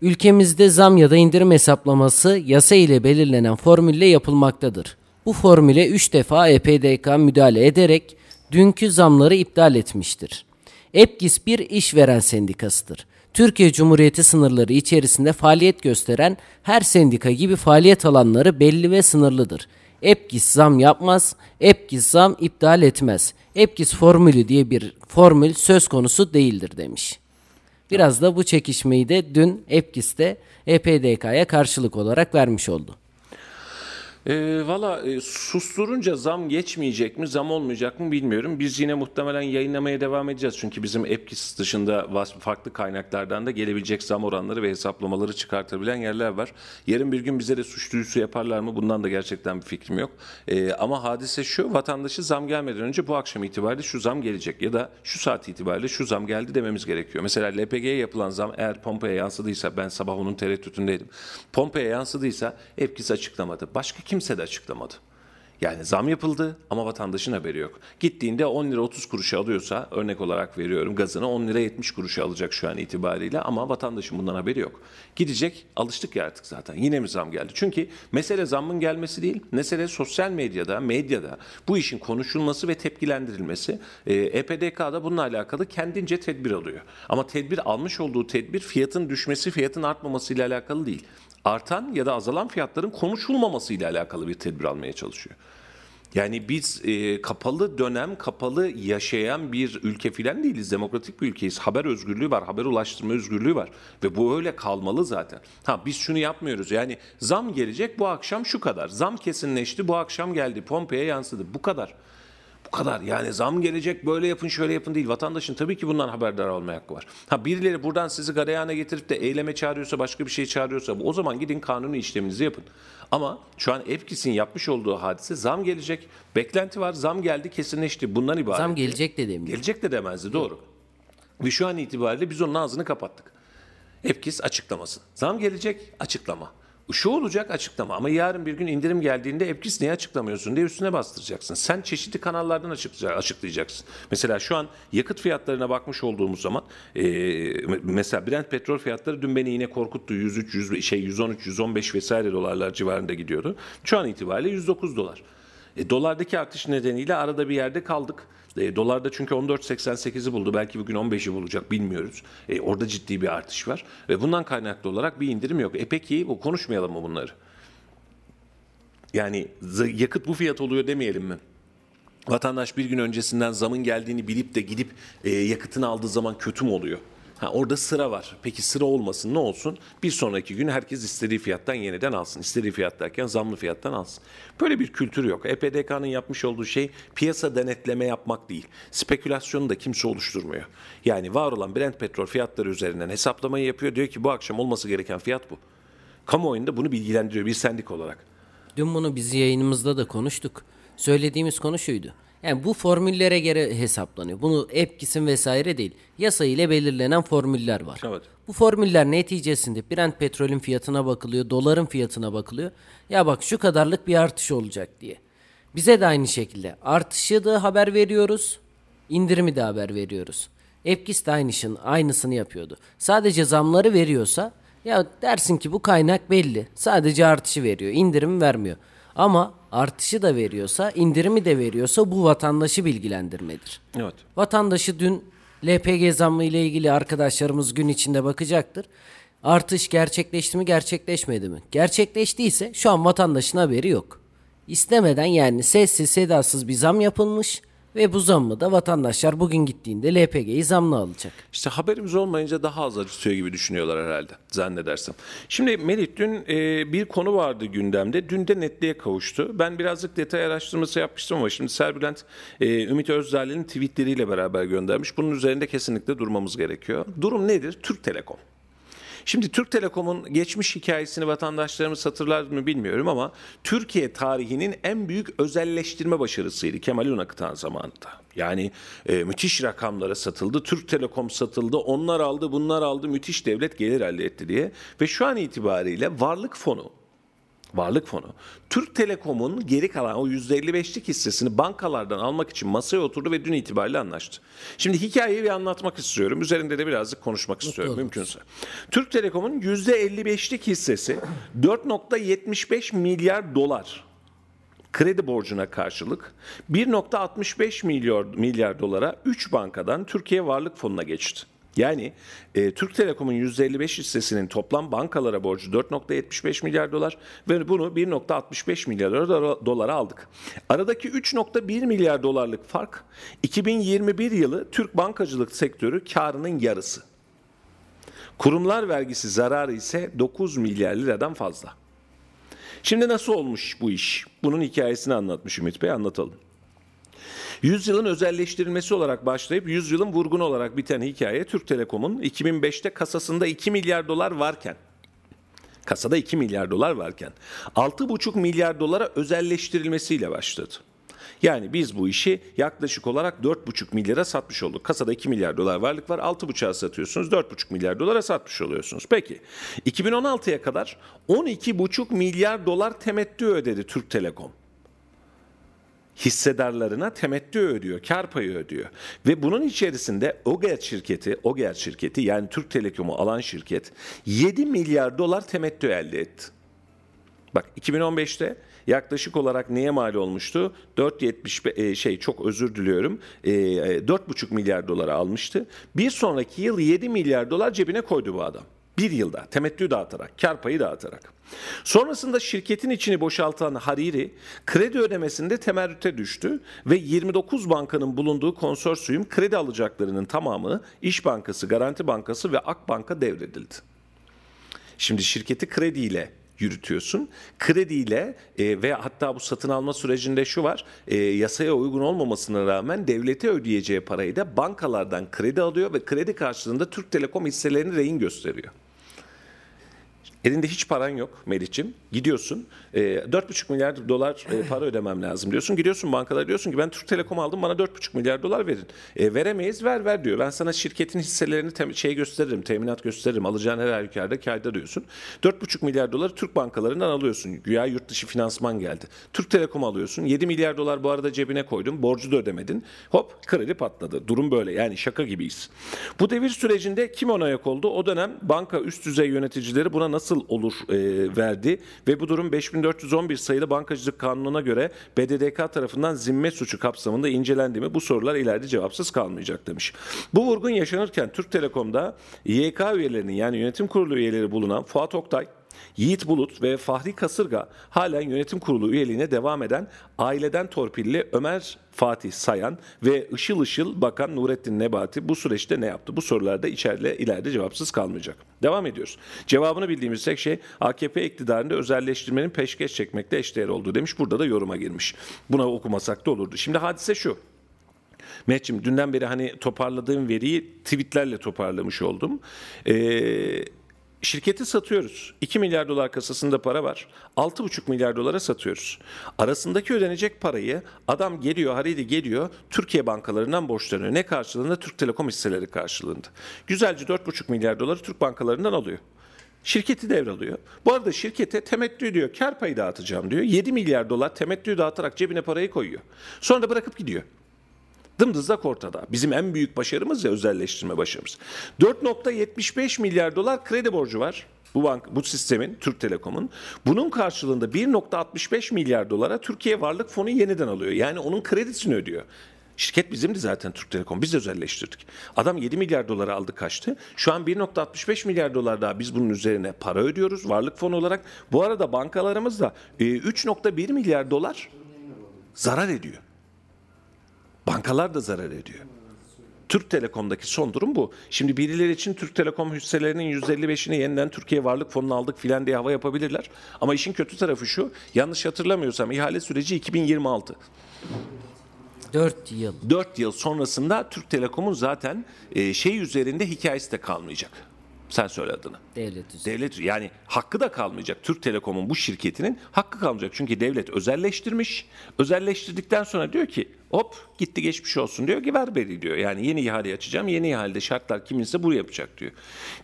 Ülkemizde zam ya da indirim hesaplaması yasa ile belirlenen formülle yapılmaktadır. Bu formüle 3 defa EPDK müdahale ederek dünkü zamları iptal etmiştir. EPGİS bir işveren sendikasıdır. Türkiye Cumhuriyeti sınırları içerisinde faaliyet gösteren her sendika gibi faaliyet alanları belli ve sınırlıdır. EPGİS zam yapmaz, EPGİS zam iptal etmez. EPGİS formülü diye bir formül söz konusu değildir demiş. Biraz da bu çekişmeyi de dün Epkis'te EPDK'ya karşılık olarak vermiş oldu. E, Valla e, susturunca zam geçmeyecek mi, zam olmayacak mı bilmiyorum. Biz yine muhtemelen yayınlamaya devam edeceğiz. Çünkü bizim EPKİS dışında farklı kaynaklardan da gelebilecek zam oranları ve hesaplamaları çıkartabilen yerler var. Yarın bir gün bize de suç duyurusu yaparlar mı? Bundan da gerçekten bir fikrim yok. E, ama hadise şu, vatandaşı zam gelmeden önce bu akşam itibariyle şu zam gelecek. Ya da şu saat itibariyle şu zam geldi dememiz gerekiyor. Mesela LPG'ye yapılan zam eğer pompaya yansıdıysa, ben sabah onun tereddütündeydim. Pompaya yansıdıysa EPKİS açıklamadı. Başka kimse de açıklamadı. Yani zam yapıldı ama vatandaşın haberi yok. Gittiğinde 10 lira 30 kuruşa alıyorsa örnek olarak veriyorum gazını 10 lira 70 kuruşa alacak şu an itibariyle ama vatandaşın bundan haberi yok. Gidecek alıştık ya artık zaten yine mi zam geldi? Çünkü mesele zammın gelmesi değil mesele sosyal medyada medyada bu işin konuşulması ve tepkilendirilmesi. Ee, EPDK'da bununla alakalı kendince tedbir alıyor. Ama tedbir almış olduğu tedbir fiyatın düşmesi fiyatın artmaması ile alakalı değil. Artan ya da azalan fiyatların konuşulmaması ile alakalı bir tedbir almaya çalışıyor. Yani biz e, kapalı dönem, kapalı yaşayan bir ülke filan değiliz. Demokratik bir ülkeyiz. Haber özgürlüğü var, haber ulaştırma özgürlüğü var. Ve bu öyle kalmalı zaten. Ha biz şunu yapmıyoruz. Yani zam gelecek bu akşam şu kadar. Zam kesinleşti bu akşam geldi. Pompeye yansıdı. Bu kadar. Bu kadar. Yani zam gelecek böyle yapın şöyle yapın değil. Vatandaşın tabii ki bundan haberdar olma hakkı var. Ha birileri buradan sizi garayana getirip de eyleme çağırıyorsa başka bir şey çağırıyorsa o zaman gidin kanuni işleminizi yapın. Ama şu an EFKİS'in yapmış olduğu hadise zam gelecek. Beklenti var. Zam geldi kesinleşti. Bundan ibaret. Zam gelecek de demiyor. Gelecek de demezdi doğru. Ve şu an itibariyle biz onun ağzını kapattık. EFKİS açıklamasın. Zam gelecek açıklama. Şu olacak açıklama ama yarın bir gün indirim geldiğinde EFKİS niye açıklamıyorsun diye üstüne bastıracaksın. Sen çeşitli kanallardan açıkla- açıklayacaksın. Mesela şu an yakıt fiyatlarına bakmış olduğumuz zaman e, mesela Brent petrol fiyatları dün beni yine korkuttu. 103, 100, şey 113, 115 vesaire dolarlar civarında gidiyordu. Şu an itibariyle 109 dolar. E, dolardaki artış nedeniyle arada bir yerde kaldık. E, dolarda çünkü 14.88'i buldu. Belki bugün 15'i bulacak bilmiyoruz. E, orada ciddi bir artış var. Ve bundan kaynaklı olarak bir indirim yok. E peki bu konuşmayalım mı bunları? Yani yakıt bu fiyat oluyor demeyelim mi? Vatandaş bir gün öncesinden zamın geldiğini bilip de gidip e, yakıtını aldığı zaman kötü mü oluyor? Ha, orada sıra var. Peki sıra olmasın ne olsun? Bir sonraki gün herkes istediği fiyattan yeniden alsın. İstediği fiyat derken zamlı fiyattan alsın. Böyle bir kültür yok. EPDK'nın yapmış olduğu şey piyasa denetleme yapmak değil. Spekülasyonu da kimse oluşturmuyor. Yani var olan Brent petrol fiyatları üzerinden hesaplamayı yapıyor. Diyor ki bu akşam olması gereken fiyat bu. Kamuoyunda bunu bilgilendiriyor bir sendik olarak. Dün bunu biz yayınımızda da konuştuk. Söylediğimiz konu şuydu. Yani bu formüllere göre hesaplanıyor. Bunu EPKİS'in vesaire değil. Yasa ile belirlenen formüller var. Evet. Bu formüller neticesinde Brent petrolün fiyatına bakılıyor, doların fiyatına bakılıyor. Ya bak şu kadarlık bir artış olacak diye. Bize de aynı şekilde artışı da haber veriyoruz, indirimi de haber veriyoruz. EPKİS de aynısını, aynısını yapıyordu. Sadece zamları veriyorsa ya dersin ki bu kaynak belli. Sadece artışı veriyor, indirimi vermiyor. Ama artışı da veriyorsa, indirimi de veriyorsa bu vatandaşı bilgilendirmedir. Evet. Vatandaşı dün LPG zammı ile ilgili arkadaşlarımız gün içinde bakacaktır. Artış gerçekleşti mi gerçekleşmedi mi? Gerçekleştiyse şu an vatandaşın haberi yok. İstemeden yani sessiz sedasız bir zam yapılmış ve bu zammı da vatandaşlar bugün gittiğinde LPG'yi zamla alacak. İşte haberimiz olmayınca daha az acıtıyor gibi düşünüyorlar herhalde zannedersem. Şimdi Melih dün e, bir konu vardı gündemde. Dün de netliğe kavuştu. Ben birazcık detay araştırması yapmıştım ama şimdi Serbülent e, Ümit Özdağ'ın tweetleriyle beraber göndermiş. Bunun üzerinde kesinlikle durmamız gerekiyor. Durum nedir? Türk Telekom. Şimdi Türk Telekom'un geçmiş hikayesini vatandaşlarımız hatırlar mı bilmiyorum ama Türkiye tarihinin en büyük özelleştirme başarısıydı Kemal Unakıtan zamanında. Yani e, müthiş rakamlara satıldı. Türk Telekom satıldı. Onlar aldı, bunlar aldı. Müthiş devlet gelir elde etti diye. Ve şu an itibariyle varlık fonu Varlık fonu. Türk Telekom'un geri kalan o %55'lik hissesini bankalardan almak için masaya oturdu ve dün itibariyle anlaştı. Şimdi hikayeyi bir anlatmak istiyorum. Üzerinde de birazcık konuşmak istiyorum oluruz. mümkünse. Türk Telekom'un %55'lik hissesi 4.75 milyar dolar kredi borcuna karşılık 1.65 milyar milyar dolara 3 bankadan Türkiye Varlık Fonu'na geçti. Yani e, Türk Telekom'un %55 hissesinin toplam bankalara borcu 4.75 milyar dolar ve bunu 1.65 milyar dolara, aldık. Aradaki 3.1 milyar dolarlık fark 2021 yılı Türk bankacılık sektörü karının yarısı. Kurumlar vergisi zararı ise 9 milyar liradan fazla. Şimdi nasıl olmuş bu iş? Bunun hikayesini anlatmış Ümit Bey anlatalım. Yüzyılın özelleştirilmesi olarak başlayıp yüzyılın vurgun olarak biten hikaye Türk Telekom'un 2005'te kasasında 2 milyar dolar varken kasada 2 milyar dolar varken 6,5 milyar dolara özelleştirilmesiyle başladı. Yani biz bu işi yaklaşık olarak 4,5 milyara satmış olduk. Kasada 2 milyar dolar varlık var. 6,5'a satıyorsunuz. 4,5 milyar dolara satmış oluyorsunuz. Peki 2016'ya kadar 12,5 milyar dolar temettü ödedi Türk Telekom. Hissedarlarına temettü ödüyor, kar payı ödüyor. Ve bunun içerisinde OGER şirketi, OGER şirketi yani Türk Telekom'u alan şirket 7 milyar dolar temettü elde etti. Bak 2015'te yaklaşık olarak neye mal olmuştu? 4.75 e, şey çok özür diliyorum. E, e, 4.5 milyar dolara almıştı. Bir sonraki yıl 7 milyar dolar cebine koydu bu adam. Bir yılda temettü dağıtarak, kar payı dağıtarak. Sonrasında şirketin içini boşaltan Hariri kredi ödemesinde temerrüte düştü ve 29 bankanın bulunduğu konsorsiyum kredi alacaklarının tamamı İş Bankası, Garanti Bankası ve Akbank'a devredildi. Şimdi şirketi krediyle yürütüyorsun. Krediyle e, ve hatta bu satın alma sürecinde şu var. e, yasaya uygun olmamasına rağmen devlete ödeyeceği parayı da bankalardan kredi alıyor ve kredi karşılığında Türk Telekom hisselerini rehin gösteriyor. Elinde hiç paran yok Melih'ciğim. Gidiyorsun. E, 4,5 milyar dolar e, para ödemem lazım diyorsun. Gidiyorsun bankalara diyorsun ki ben Türk Telekom aldım bana 4,5 milyar dolar verin. E, veremeyiz ver ver diyor. Ben sana şirketin hisselerini tem- şey gösteririm, teminat gösteririm. Alacağın her halükarda kârda diyorsun. 4,5 milyar doları Türk bankalarından alıyorsun. Güya yurt dışı finansman geldi. Türk Telekom alıyorsun. 7 milyar dolar bu arada cebine koydun. Borcu da ödemedin. Hop kredi patladı. Durum böyle. Yani şaka gibiyiz. Bu devir sürecinde kim ona ayak oldu? O dönem banka üst düzey yöneticileri buna nasıl olur e, verdi ve bu durum 5411 sayılı bankacılık kanununa göre BDDK tarafından zimme suçu kapsamında incelendi mi? Bu sorular ileride cevapsız kalmayacak demiş. Bu vurgun yaşanırken Türk Telekom'da YK üyelerinin yani yönetim kurulu üyeleri bulunan Fuat Oktay, Yiğit Bulut ve Fahri Kasırga halen yönetim kurulu üyeliğine devam eden aileden torpilli Ömer Fatih Sayan ve ışıl ışıl bakan Nurettin Nebati bu süreçte ne yaptı? Bu sorularda içeride ileride cevapsız kalmayacak. Devam ediyoruz. Cevabını bildiğimiz tek şey AKP iktidarında özelleştirmenin peşkeş çekmekte eşdeğer olduğu demiş. Burada da yoruma girmiş. Buna okumasak da olurdu. Şimdi hadise şu. Mehmetciğim dünden beri hani toparladığım veriyi tweetlerle toparlamış oldum. Ee, şirketi satıyoruz. 2 milyar dolar kasasında para var. 6,5 milyar dolara satıyoruz. Arasındaki ödenecek parayı adam geliyor, Haridi geliyor, Türkiye bankalarından borçlanıyor. Ne karşılığında? Türk Telekom hisseleri karşılığında. Güzelce 4,5 milyar doları Türk bankalarından alıyor. Şirketi devralıyor. Bu arada şirkete temettü diyor, kar payı dağıtacağım diyor. 7 milyar dolar temettü dağıtarak cebine parayı koyuyor. Sonra da bırakıp gidiyor. Dımdızlak ortada. Bizim en büyük başarımız ya özelleştirme başarımız. 4.75 milyar dolar kredi borcu var. Bu bank, bu sistemin, Türk Telekom'un. Bunun karşılığında 1.65 milyar dolara Türkiye Varlık Fonu yeniden alıyor. Yani onun kredisini ödüyor. Şirket bizimdi zaten Türk Telekom. Biz de özelleştirdik. Adam 7 milyar dolara aldı kaçtı. Şu an 1.65 milyar dolar daha biz bunun üzerine para ödüyoruz varlık fonu olarak. Bu arada bankalarımız da e, 3.1 milyar dolar zarar ediyor. Bankalar da zarar ediyor. Türk Telekom'daki son durum bu. Şimdi birileri için Türk Telekom hisselerinin %55'ini yeniden Türkiye Varlık Fonu'na aldık filan diye hava yapabilirler. Ama işin kötü tarafı şu, yanlış hatırlamıyorsam ihale süreci 2026. 4 yıl. 4 yıl sonrasında Türk Telekom'un zaten e, şey üzerinde hikayesi de kalmayacak. Sen söyle adını. Devlet üzerinde. Devlet yani hakkı da kalmayacak. Türk Telekom'un bu şirketinin hakkı kalmayacak. Çünkü devlet özelleştirmiş. Özelleştirdikten sonra diyor ki hop gitti geçmiş olsun diyor ki ver beni diyor. Yani yeni ihale açacağım. Yeni ihalede şartlar kiminse bu yapacak diyor.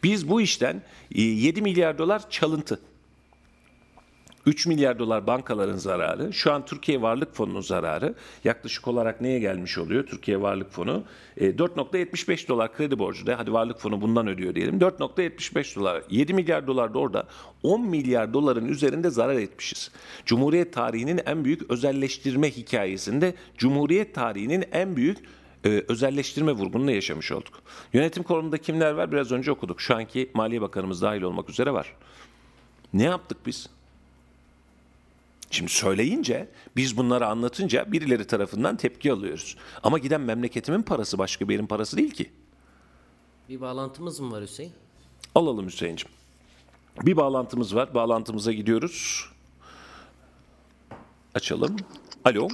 Biz bu işten e, 7 milyar dolar çalıntı. 3 milyar dolar bankaların zararı. Şu an Türkiye Varlık Fonu'nun zararı. Yaklaşık olarak neye gelmiş oluyor Türkiye Varlık Fonu? E, 4.75 dolar kredi borcu da hadi Varlık Fonu bundan ödüyor diyelim. 4.75 dolar. 7 milyar dolar da orada 10 milyar doların üzerinde zarar etmişiz. Cumhuriyet tarihinin en büyük özelleştirme hikayesinde Cumhuriyet tarihinin en büyük e, özelleştirme vurgununu yaşamış olduk. Yönetim kurulunda kimler var? Biraz önce okuduk. Şu anki Maliye Bakanımız dahil olmak üzere var. Ne yaptık biz? Şimdi söyleyince, biz bunları anlatınca birileri tarafından tepki alıyoruz. Ama giden memleketimin parası başka bir yerin parası değil ki. Bir bağlantımız mı var Hüseyin? Alalım Hüseyin'cim. Bir bağlantımız var. Bağlantımıza gidiyoruz. Açalım. Alo.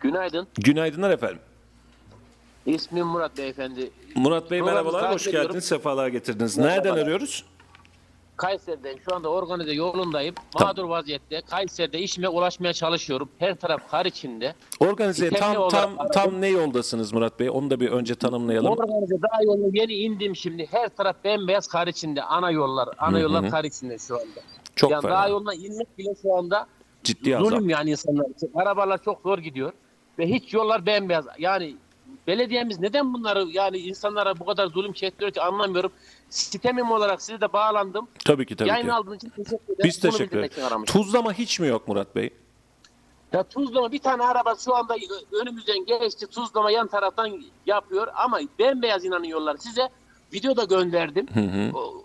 Günaydın. Günaydınlar efendim. İsmim Murat Beyefendi. Murat Bey Programınızı merhabalar. Hoş ediyorum. geldiniz. Sefalar getirdiniz. Merhabalar. Nereden arıyoruz? Kayseri'deyim. Şu anda organize yolundayım. Mağdur vaziyette. Kayseri'de işime ulaşmaya çalışıyorum. Her taraf kar içinde. Organize Dikenli tam olarak tam tam ne yoldasınız Murat Bey? Onu da bir önce tanımlayalım. Organize daha yoluna yeni indim şimdi. Her taraf bembeyaz kar içinde. Ana yollar. Ana yollar kar içinde şu anda. Çok yani fena. daha yoluna inmek bile şu anda Ciddi azap. Zulüm yani insanlar için. Arabalar çok zor gidiyor. Ve hiç yollar bembeyaz. Yani belediyemiz neden bunları yani insanlara bu kadar zulüm çektiriyor ki anlamıyorum. Sistemim olarak size de bağlandım. Tabii ki tabii Yayın ki. aldığınız için teşekkür ederim. Biz Bunu teşekkür bildirmek ederiz. aramıştım. Tuzlama hiç mi yok Murat Bey? Ya tuzlama bir tane araba şu anda önümüzden geçti. Tuzlama yan taraftan yapıyor ama bembeyaz inanın yollar. Size video da gönderdim. O,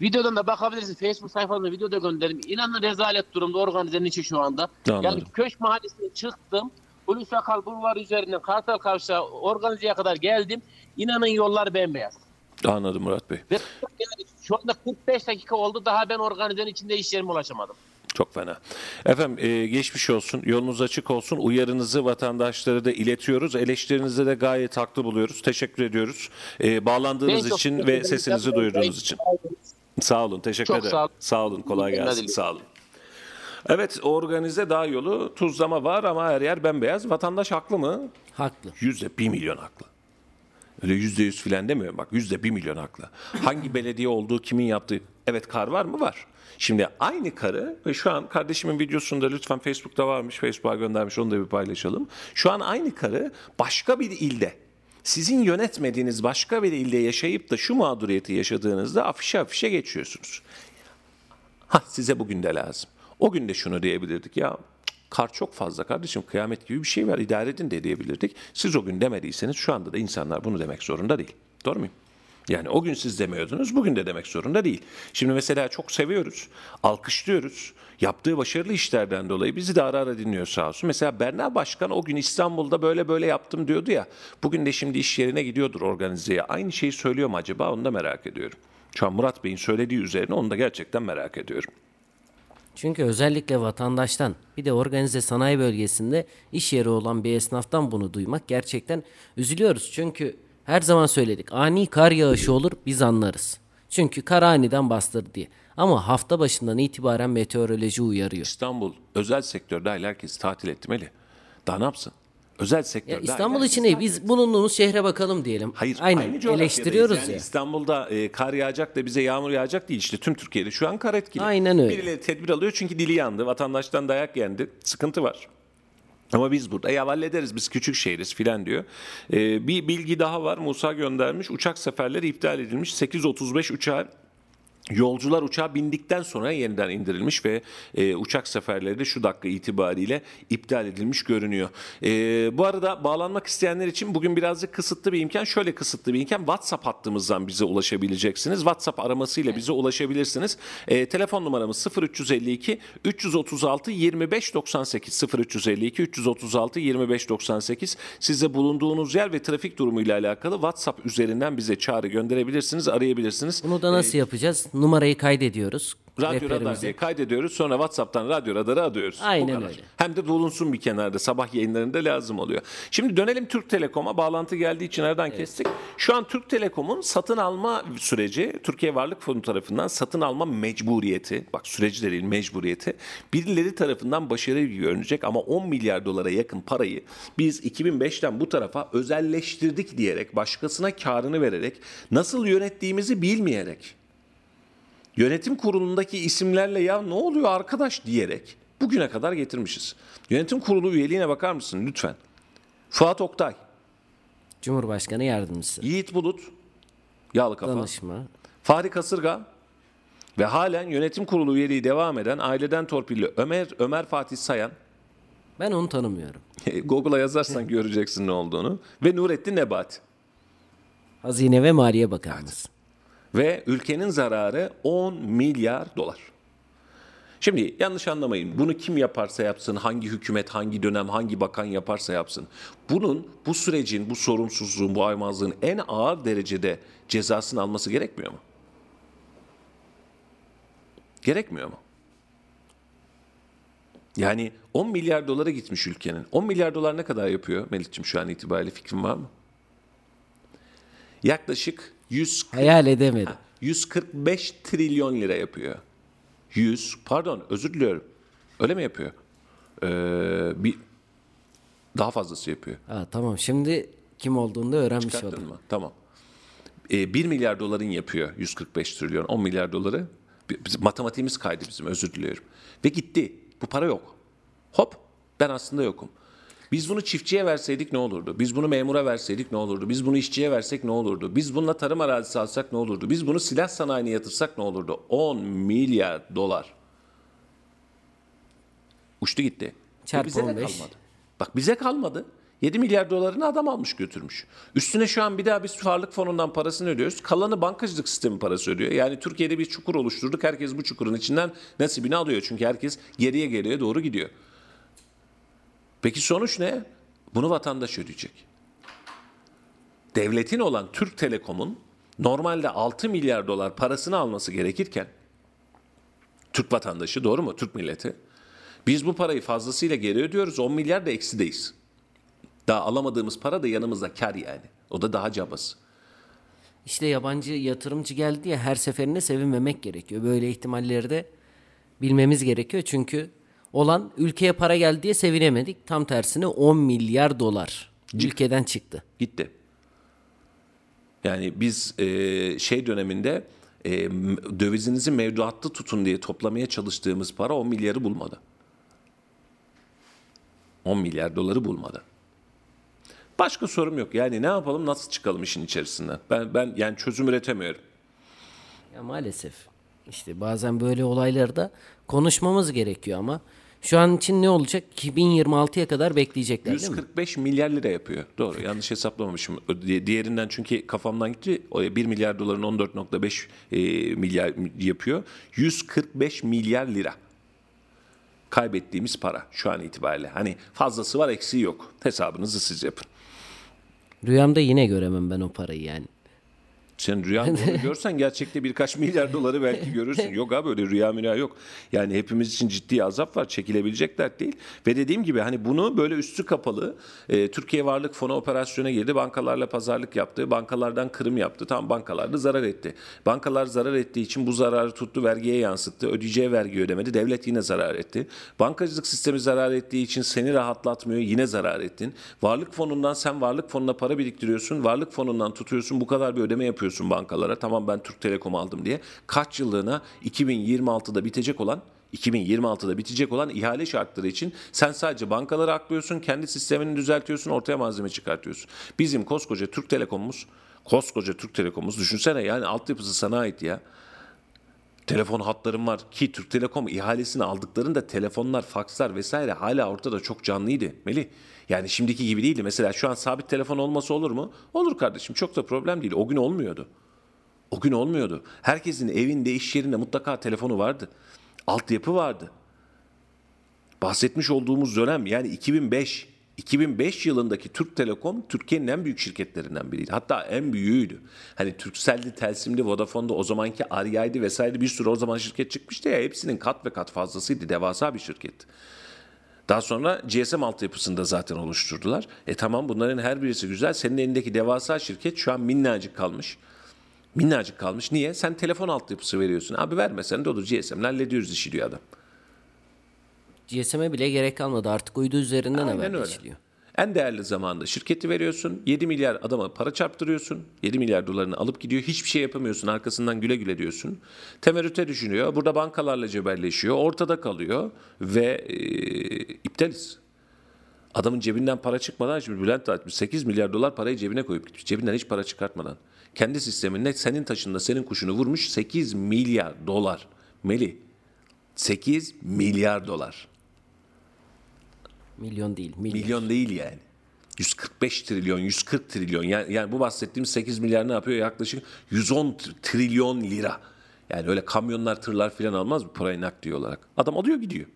videodan da bakabilirsiniz. Facebook sayfasında video da gönderdim. İnanın rezalet durumda organizenin içi şu anda. Anladım. Yani Köşk Mahallesi'ne çıktım. Hulusi Akal Bulvar üzerinden Kartal Kavşağı organizeye kadar geldim. İnanın yollar bembeyaz. Anladım Murat Bey. Ve yani şu anda 45 dakika oldu. Daha ben organizenin içinde iş yerime ulaşamadım. Çok fena. Efendim e, geçmiş olsun. Yolunuz açık olsun. Uyarınızı vatandaşlara da iletiyoruz. Eleştirinizde de gayet haklı buluyoruz. Teşekkür ediyoruz. E, bağlandığınız Ben için ve sesinizi duyurduğunuz için. Sağ olun. Teşekkür Çok ederim. sağ olun. Sağ olun. Kolay gelsin. Sağ olun. Evet organize dağ yolu tuzlama var ama her yer bembeyaz. Vatandaş haklı mı? Haklı. Yüzde bir milyon haklı. Öyle yüzde yüz filan demiyorum bak yüzde bir milyon haklı. Hangi (laughs) belediye olduğu kimin yaptığı evet kar var mı var. Şimdi aynı karı ve şu an kardeşimin videosunda lütfen Facebook'ta varmış Facebook'a göndermiş onu da bir paylaşalım. Şu an aynı karı başka bir ilde sizin yönetmediğiniz başka bir ilde yaşayıp da şu mağduriyeti yaşadığınızda afişe afişe geçiyorsunuz. Ha size bugün de lazım. O gün de şunu diyebilirdik ya kar çok fazla kardeşim kıyamet gibi bir şey var idare edin de diyebilirdik. Siz o gün demediyseniz şu anda da insanlar bunu demek zorunda değil. Doğru muyum? Yani o gün siz demiyordunuz, bugün de demek zorunda değil. Şimdi mesela çok seviyoruz, alkışlıyoruz. Yaptığı başarılı işlerden dolayı bizi de ara ara dinliyor sağ olsun. Mesela Berna Başkan o gün İstanbul'da böyle böyle yaptım diyordu ya. Bugün de şimdi iş yerine gidiyordur organizeye. Aynı şeyi söylüyor mu acaba onu da merak ediyorum. Şu an Murat Bey'in söylediği üzerine onu da gerçekten merak ediyorum. Çünkü özellikle vatandaştan bir de organize sanayi bölgesinde iş yeri olan bir esnaftan bunu duymak gerçekten üzülüyoruz. Çünkü her zaman söyledik ani kar yağışı olur biz anlarız. Çünkü kar aniden bastırdı diye. Ama hafta başından itibaren meteoroloji uyarıyor. İstanbul özel sektör dahil herkes tatil etmeli. Daha ne yapsın? Özel sektör Ya dahil İstanbul için değil biz bulunduğumuz şehre bakalım diyelim. Hayır, Aynen aynı eleştiriyoruz yani ya. İstanbul'da e, kar yağacak da bize yağmur yağacak değil. İşte tüm Türkiye'de şu an kar etkili. Aynen öyle. Birileri tedbir alıyor çünkü dili yandı. Vatandaştan dayak yendi. Sıkıntı var. Ama biz burada ya hallederiz biz küçük şehiriz filan diyor. E, bir bilgi daha var Musa göndermiş. Uçak seferleri iptal edilmiş. 8.35 uçağı Yolcular uçağa bindikten sonra yeniden indirilmiş ve e, uçak seferleri de şu dakika itibariyle iptal edilmiş görünüyor. E, bu arada bağlanmak isteyenler için bugün birazcık kısıtlı bir imkan. Şöyle kısıtlı bir imkan WhatsApp hattımızdan bize ulaşabileceksiniz. WhatsApp aramasıyla bize ulaşabilirsiniz. E, telefon numaramız 0352 336 25 98 0352 336 25 98 size bulunduğunuz yer ve trafik durumuyla alakalı WhatsApp üzerinden bize çağrı gönderebilirsiniz, arayabilirsiniz. Bunu da nasıl yapacağız? Numarayı kaydediyoruz. Radyo Radar diye kaydediyoruz. Sonra WhatsApp'tan Radyo Radar'ı alıyoruz. Bu Aynen öyle. Hem de bulunsun bir kenarda. Sabah yayınlarında lazım oluyor. Şimdi dönelim Türk Telekom'a. Bağlantı geldiği için nereden kestik? Şu an Türk Telekom'un satın alma süreci Türkiye Varlık Fonu tarafından satın alma mecburiyeti. Bak süreci de değil mecburiyeti. Birileri tarafından başarılı görünecek ama 10 milyar dolara yakın parayı biz 2005'ten bu tarafa özelleştirdik diyerek başkasına karını vererek nasıl yönettiğimizi bilmeyerek yönetim kurulundaki isimlerle ya ne oluyor arkadaş diyerek bugüne kadar getirmişiz. Yönetim kurulu üyeliğine bakar mısın lütfen? Fuat Oktay, Cumhurbaşkanı yardımcısı. Yiğit Bulut, Yağlı Kafa, Danışma. Fahri Kasırga ve halen yönetim kurulu üyeliği devam eden aileden torpilli Ömer Ömer Fatih Sayan. Ben onu tanımıyorum. (laughs) Google'a yazarsan göreceksin ne olduğunu. Ve Nurettin Nebati. Hazine ve Maliye Bakanımız. Ve ülkenin zararı 10 milyar dolar. Şimdi yanlış anlamayın. Bunu kim yaparsa yapsın, hangi hükümet, hangi dönem, hangi bakan yaparsa yapsın. Bunun, bu sürecin, bu sorumsuzluğun, bu aymazlığın en ağır derecede cezasını alması gerekmiyor mu? Gerekmiyor mu? Yani 10 milyar dolara gitmiş ülkenin. 10 milyar dolar ne kadar yapıyor Melih'ciğim şu an itibariyle fikrin var mı? Yaklaşık 100 Hayal edemedim. 145 trilyon lira yapıyor. 100 pardon özür diliyorum. Öyle mi yapıyor? Ee, bir daha fazlası yapıyor. Ha, tamam şimdi kim olduğunu da öğrenmiş Çıkarttın oldum. mı? Tamam. Ee, 1 milyar doların yapıyor 145 trilyon. 10 milyar doları. Bi- Bizim, matematiğimiz kaydı bizim özür diliyorum. Ve gitti. Bu para yok. Hop ben aslında yokum. Biz bunu çiftçiye verseydik ne olurdu? Biz bunu memura verseydik ne olurdu? Biz bunu işçiye versek ne olurdu? Biz bununla tarım arazisi alsak ne olurdu? Biz bunu silah sanayine yatırsak ne olurdu? 10 milyar dolar. Uçtu gitti. Çarpı bize de 15. kalmadı. Bak bize kalmadı. 7 milyar dolarını adam almış götürmüş. Üstüne şu an bir daha biz varlık fonundan parasını ödüyoruz. Kalanı bankacılık sistemi parası ödüyor. Yani Türkiye'de bir çukur oluşturduk. Herkes bu çukurun içinden nasibini alıyor. Çünkü herkes geriye geriye doğru gidiyor. Peki sonuç ne? Bunu vatandaş ödeyecek. Devletin olan Türk Telekom'un normalde 6 milyar dolar parasını alması gerekirken Türk vatandaşı doğru mu? Türk milleti. Biz bu parayı fazlasıyla geri ödüyoruz. 10 milyar da eksideyiz. Daha alamadığımız para da yanımızda kar yani. O da daha cabası. İşte yabancı yatırımcı geldi ya her seferinde sevinmemek gerekiyor. Böyle ihtimalleri de bilmemiz gerekiyor. Çünkü olan ülkeye para geldi diye sevinemedik. Tam tersine 10 milyar dolar ülkeden çıktı. Gitti. Yani biz e, şey döneminde e, dövizinizi mevduatlı tutun diye toplamaya çalıştığımız para 10 milyarı bulmadı. 10 milyar doları bulmadı. Başka sorum yok. Yani ne yapalım nasıl çıkalım işin içerisinden? Ben ben yani çözüm üretemiyorum. Ya maalesef. İşte bazen böyle olaylarda konuşmamız gerekiyor ama şu an için ne olacak? 2026'ya kadar bekleyecekler değil mi? 145 milyar lira yapıyor. Doğru yanlış hesaplamamışım. Di- Diğerinden çünkü kafamdan gitti. O 1 milyar doların 14.5 e, milyar yapıyor. 145 milyar lira. Kaybettiğimiz para şu an itibariyle. Hani fazlası var eksiği yok. Hesabınızı siz yapın. Rüyamda yine göremem ben o parayı yani. Sen rüyanda onu görsen gerçekte birkaç milyar doları belki görürsün. Yok abi öyle rüya müya yok. Yani hepimiz için ciddi azap var. Çekilebilecek dert değil. Ve dediğim gibi hani bunu böyle üstü kapalı e, Türkiye Varlık Fonu operasyona girdi. Bankalarla pazarlık yaptı. Bankalardan kırım yaptı. Tamam bankalar da zarar etti. Bankalar zarar ettiği için bu zararı tuttu vergiye yansıttı. Ödeyeceği vergi ödemedi. Devlet yine zarar etti. Bankacılık sistemi zarar ettiği için seni rahatlatmıyor. Yine zarar ettin. Varlık fonundan sen varlık fonuna para biriktiriyorsun. Varlık fonundan tutuyorsun. Bu kadar bir ödeme yapıyorsun bankalara. Tamam ben Türk Telekom aldım diye. Kaç yıllığına 2026'da bitecek olan 2026'da bitecek olan ihale şartları için sen sadece bankaları aklıyorsun, kendi sistemini düzeltiyorsun, ortaya malzeme çıkartıyorsun. Bizim koskoca Türk Telekom'umuz, koskoca Türk Telekom'umuz düşünsene yani altyapısı sana ait ya. Telefon hatlarım var ki Türk Telekom ihalesini aldıklarında telefonlar, fakslar vesaire hala ortada çok canlıydı Melih. Yani şimdiki gibi değildi. Mesela şu an sabit telefon olması olur mu? Olur kardeşim çok da problem değil. O gün olmuyordu. O gün olmuyordu. Herkesin evinde, iş yerinde mutlaka telefonu vardı. Altyapı vardı. Bahsetmiş olduğumuz dönem yani 2005. 2005 yılındaki Türk Telekom Türkiye'nin en büyük şirketlerinden biriydi. Hatta en büyüğüydü. Hani Turkcell'di, Telsim'di, Vodafone'da o zamanki Arya'ydı vesaire bir sürü o zaman şirket çıkmıştı ya hepsinin kat ve kat fazlasıydı. Devasa bir şirketti. Daha sonra GSM altyapısını da zaten oluşturdular. E tamam bunların her birisi güzel. Senin elindeki devasa şirket şu an minnacık kalmış. Minnacık kalmış. Niye? Sen telefon altyapısı veriyorsun. Abi vermesen de olur GSM'le hallediyoruz işi diyor adam. GSM'e bile gerek kalmadı. Artık uydu üzerinden Aynen öyle. En değerli zamanda şirketi veriyorsun. 7 milyar adama para çarptırıyorsun. 7 milyar dolarını alıp gidiyor. Hiçbir şey yapamıyorsun. Arkasından güle güle diyorsun. Temerrüte düşünüyor. Burada bankalarla cebelleşiyor. Ortada kalıyor. Ve e, iptaliz. Adamın cebinden para çıkmadan şimdi Bülent Artmış 8 milyar dolar parayı cebine koyup gitmiş. Cebinden hiç para çıkartmadan. Kendi sisteminde senin taşında senin kuşunu vurmuş 8 milyar dolar. Meli 8 milyar dolar. Milyon değil, milyon. Milyon değil yani. 145 trilyon, 140 trilyon. Yani, yani bu bahsettiğim 8 milyar ne yapıyor? Yaklaşık 110 tr- trilyon lira. Yani öyle kamyonlar, tırlar falan almaz mı parayı nakdi olarak? Adam alıyor gidiyor.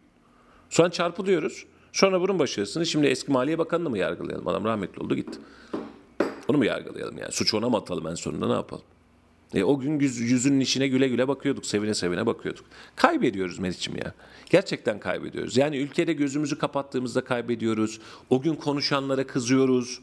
Sonra çarpılıyoruz. Sonra bunun başarısını şimdi eski Maliye Bakanı'nı mı yargılayalım? Adam rahmetli oldu gitti. Onu mu yargılayalım yani? Suçu ona mı atalım en sonunda ne yapalım? E, o gün yüz, yüzünün içine güle güle bakıyorduk. Sevine sevine bakıyorduk. Kaybediyoruz Meriç'im ya. Gerçekten kaybediyoruz. Yani ülkede gözümüzü kapattığımızda kaybediyoruz. O gün konuşanlara kızıyoruz.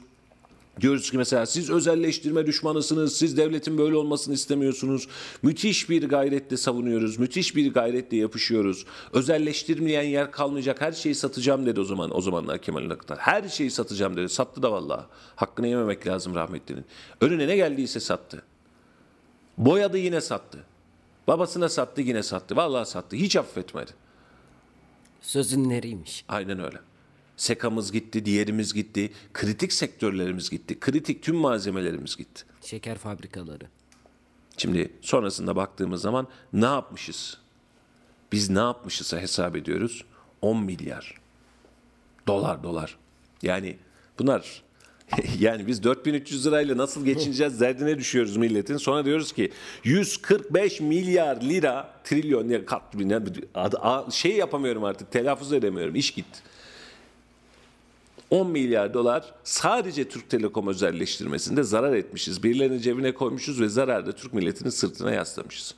Diyoruz ki mesela siz özelleştirme düşmanısınız, siz devletin böyle olmasını istemiyorsunuz. Müthiş bir gayretle savunuyoruz, müthiş bir gayretle yapışıyoruz. Özelleştirmeyen yer kalmayacak, her şeyi satacağım dedi o zaman o zamanlar Kemal Aktar. Her şeyi satacağım dedi, sattı da vallahi. Hakkını yememek lazım rahmetlinin. Önüne ne geldiyse sattı. Boyadı yine sattı. Babasına sattı yine sattı. Vallahi sattı. Hiç affetmedi. Sözün nereymiş? Aynen öyle. Sekamız gitti, diğerimiz gitti, kritik sektörlerimiz gitti, kritik tüm malzemelerimiz gitti. Şeker fabrikaları. Şimdi sonrasında baktığımız zaman ne yapmışız? Biz ne yapmışızsa hesap ediyoruz. 10 milyar. Dolar dolar. Yani bunlar (laughs) yani biz 4300 lirayla nasıl geçineceğiz derdine düşüyoruz milletin. Sonra diyoruz ki 145 milyar lira trilyon ya kat şey yapamıyorum artık telaffuz edemiyorum. İş gitti. 10 milyar dolar sadece Türk Telekom özelleştirmesinde zarar etmişiz. Birilerinin cebine koymuşuz ve zararı da Türk milletinin sırtına yaslamışız.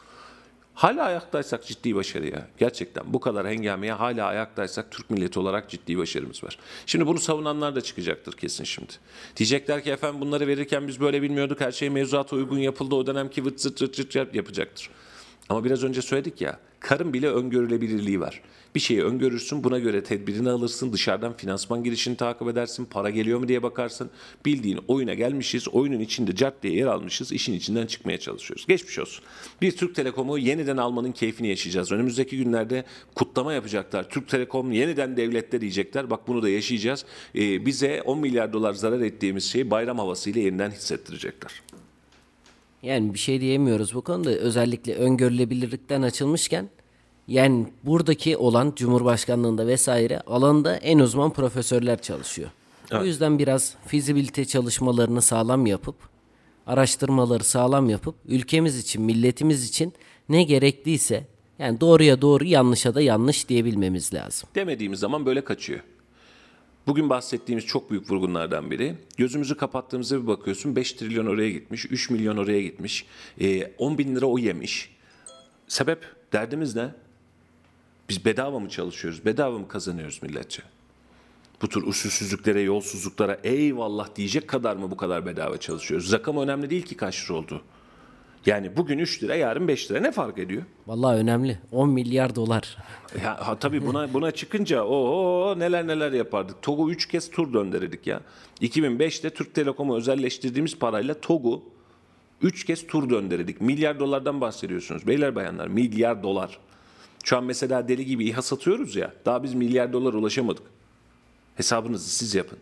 Hala ayaktaysak ciddi başarı ya. Gerçekten bu kadar hengameye hala ayaktaysak Türk milleti olarak ciddi başarımız var. Şimdi bunu savunanlar da çıkacaktır kesin şimdi. Diyecekler ki efendim bunları verirken biz böyle bilmiyorduk. Her şey mevzuata uygun yapıldı. O dönemki vıt zıt zıt zıt yap- yapacaktır. Ama biraz önce söyledik ya karın bile öngörülebilirliği var. Bir şeyi öngörürsün buna göre tedbirini alırsın dışarıdan finansman girişini takip edersin para geliyor mu diye bakarsın. Bildiğin oyuna gelmişiz oyunun içinde cart diye yer almışız işin içinden çıkmaya çalışıyoruz. Geçmiş olsun. Bir Türk Telekom'u yeniden almanın keyfini yaşayacağız. Önümüzdeki günlerde kutlama yapacaklar. Türk Telekom yeniden devlette diyecekler. Bak bunu da yaşayacağız. Ee, bize 10 milyar dolar zarar ettiğimiz şeyi bayram havasıyla yeniden hissettirecekler. Yani bir şey diyemiyoruz bu konuda. Özellikle öngörülebilirlikten açılmışken yani buradaki olan Cumhurbaşkanlığında vesaire alanda en uzman profesörler çalışıyor. O yüzden biraz fizibilite çalışmalarını sağlam yapıp araştırmaları sağlam yapıp ülkemiz için, milletimiz için ne gerekliyse yani doğruya doğru yanlışa da yanlış diyebilmemiz lazım. demediğimiz zaman böyle kaçıyor. Bugün bahsettiğimiz çok büyük vurgunlardan biri. Gözümüzü kapattığımızda bir bakıyorsun 5 trilyon oraya gitmiş, 3 milyon oraya gitmiş, e, 10 bin lira o yemiş. Sebep, derdimiz ne? Biz bedava mı çalışıyoruz, bedava mı kazanıyoruz milletçe? Bu tür usulsüzlüklere, yolsuzluklara eyvallah diyecek kadar mı bu kadar bedava çalışıyoruz? Rakam önemli değil ki kaç lira oldu. Yani bugün 3 lira, yarın 5 lira ne fark ediyor? Vallahi önemli. 10 milyar dolar. Ya ha, tabii buna buna çıkınca o neler neler yapardık. TOG'u 3 kez tur döndürdük ya. 2005'te Türk Telekom'u özelleştirdiğimiz parayla TOG'u 3 kez tur döndürdük. Milyar dolardan bahsediyorsunuz. Beyler bayanlar milyar dolar. Şu an mesela deli gibi İHA satıyoruz ya. Daha biz milyar dolar ulaşamadık. Hesabınızı siz yapın.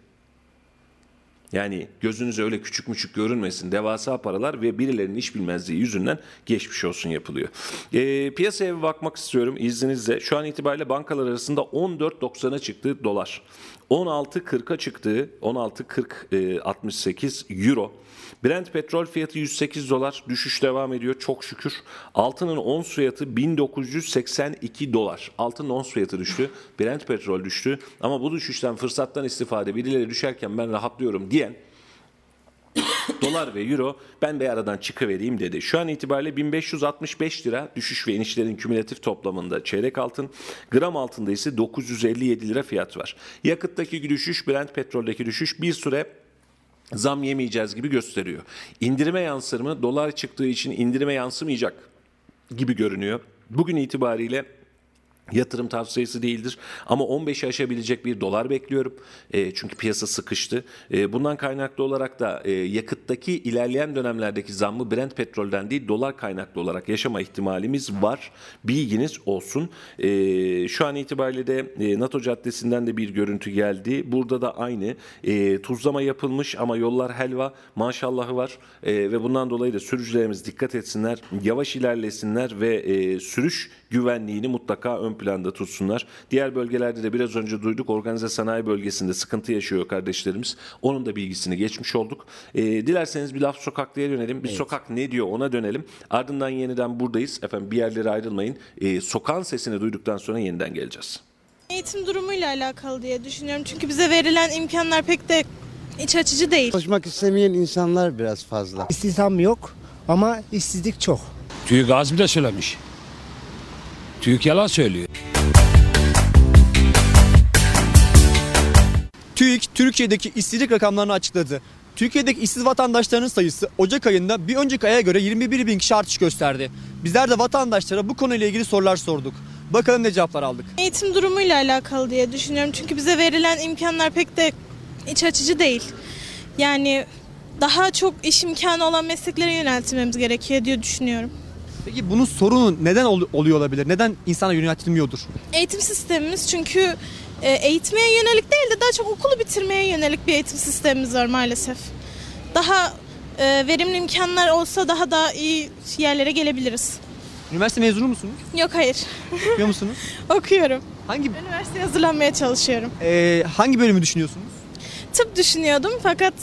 Yani gözünüz öyle küçük müçük görünmesin. Devasa paralar ve birilerinin iş bilmezliği yüzünden geçmiş olsun yapılıyor. Ee, piyasaya bir bakmak istiyorum izninizle. Şu an itibariyle bankalar arasında 14.90'a çıktı dolar. 16.40'a çıktı. 16.40 e, 68 euro. Brent petrol fiyatı 108 dolar. Düşüş devam ediyor çok şükür. Altının ons fiyatı 1982 dolar. Altının ons fiyatı düştü. Brent petrol düştü. Ama bu düşüşten fırsattan istifade birileri düşerken ben rahatlıyorum diyen (coughs) dolar ve euro ben de aradan çıkıvereyim dedi. Şu an itibariyle 1565 lira düşüş ve inişlerin kümülatif toplamında çeyrek altın, gram altında ise 957 lira fiyat var. Yakıttaki düşüş, Brent petroldeki düşüş bir süre zam yemeyeceğiz gibi gösteriyor. İndirime yansır mı? Dolar çıktığı için indirime yansımayacak gibi görünüyor. Bugün itibariyle yatırım tavsiyesi değildir. Ama 15'i aşabilecek bir dolar bekliyorum. E, çünkü piyasa sıkıştı. E, bundan kaynaklı olarak da e, yakıttaki ilerleyen dönemlerdeki zammı Brent petrolden değil dolar kaynaklı olarak yaşama ihtimalimiz var. Bilginiz olsun. E, şu an itibariyle de e, NATO caddesinden de bir görüntü geldi. Burada da aynı. E, tuzlama yapılmış ama yollar helva. Maşallahı var. E, ve bundan dolayı da sürücülerimiz dikkat etsinler. Yavaş ilerlesinler ve e, sürüş güvenliğini mutlaka ön planda tutsunlar. Diğer bölgelerde de biraz önce duyduk organize sanayi bölgesinde sıkıntı yaşıyor kardeşlerimiz. Onun da bilgisini geçmiş olduk. Ee, dilerseniz bir laf sokaklıya dönelim. Bir sokak ne diyor ona dönelim. Ardından yeniden buradayız. Efendim bir yerlere ayrılmayın. Ee, sokağın sesini duyduktan sonra yeniden geleceğiz. Eğitim durumuyla alakalı diye düşünüyorum. Çünkü bize verilen imkanlar pek de iç açıcı değil. Çalışmak istemeyen insanlar biraz fazla. İstihdam yok ama işsizlik çok. TÜİK az bile söylemiş. TÜİK yalan söylüyor. TÜİK Türkiye'deki işsizlik rakamlarını açıkladı. Türkiye'deki işsiz vatandaşların sayısı Ocak ayında bir önceki aya göre 21 bin kişi artış gösterdi. Bizler de vatandaşlara bu konuyla ilgili sorular sorduk. Bakalım ne cevaplar aldık. Eğitim durumuyla alakalı diye düşünüyorum. Çünkü bize verilen imkanlar pek de iç açıcı değil. Yani daha çok iş imkanı olan mesleklere yöneltilmemiz gerekiyor diye düşünüyorum. Peki bunun sorunu neden ol- oluyor olabilir? Neden insana yöneltilmiyordur? Eğitim sistemimiz çünkü e, eğitmeye yönelik değil de daha çok okulu bitirmeye yönelik bir eğitim sistemimiz var maalesef. Daha e, verimli imkanlar olsa daha da iyi yerlere gelebiliriz. Üniversite mezunu musunuz? Yok hayır. Okuyor musunuz? (laughs) Okuyorum. Hangi Üniversiteye hazırlanmaya çalışıyorum. e, hangi bölümü düşünüyorsunuz? Tıp düşünüyordum fakat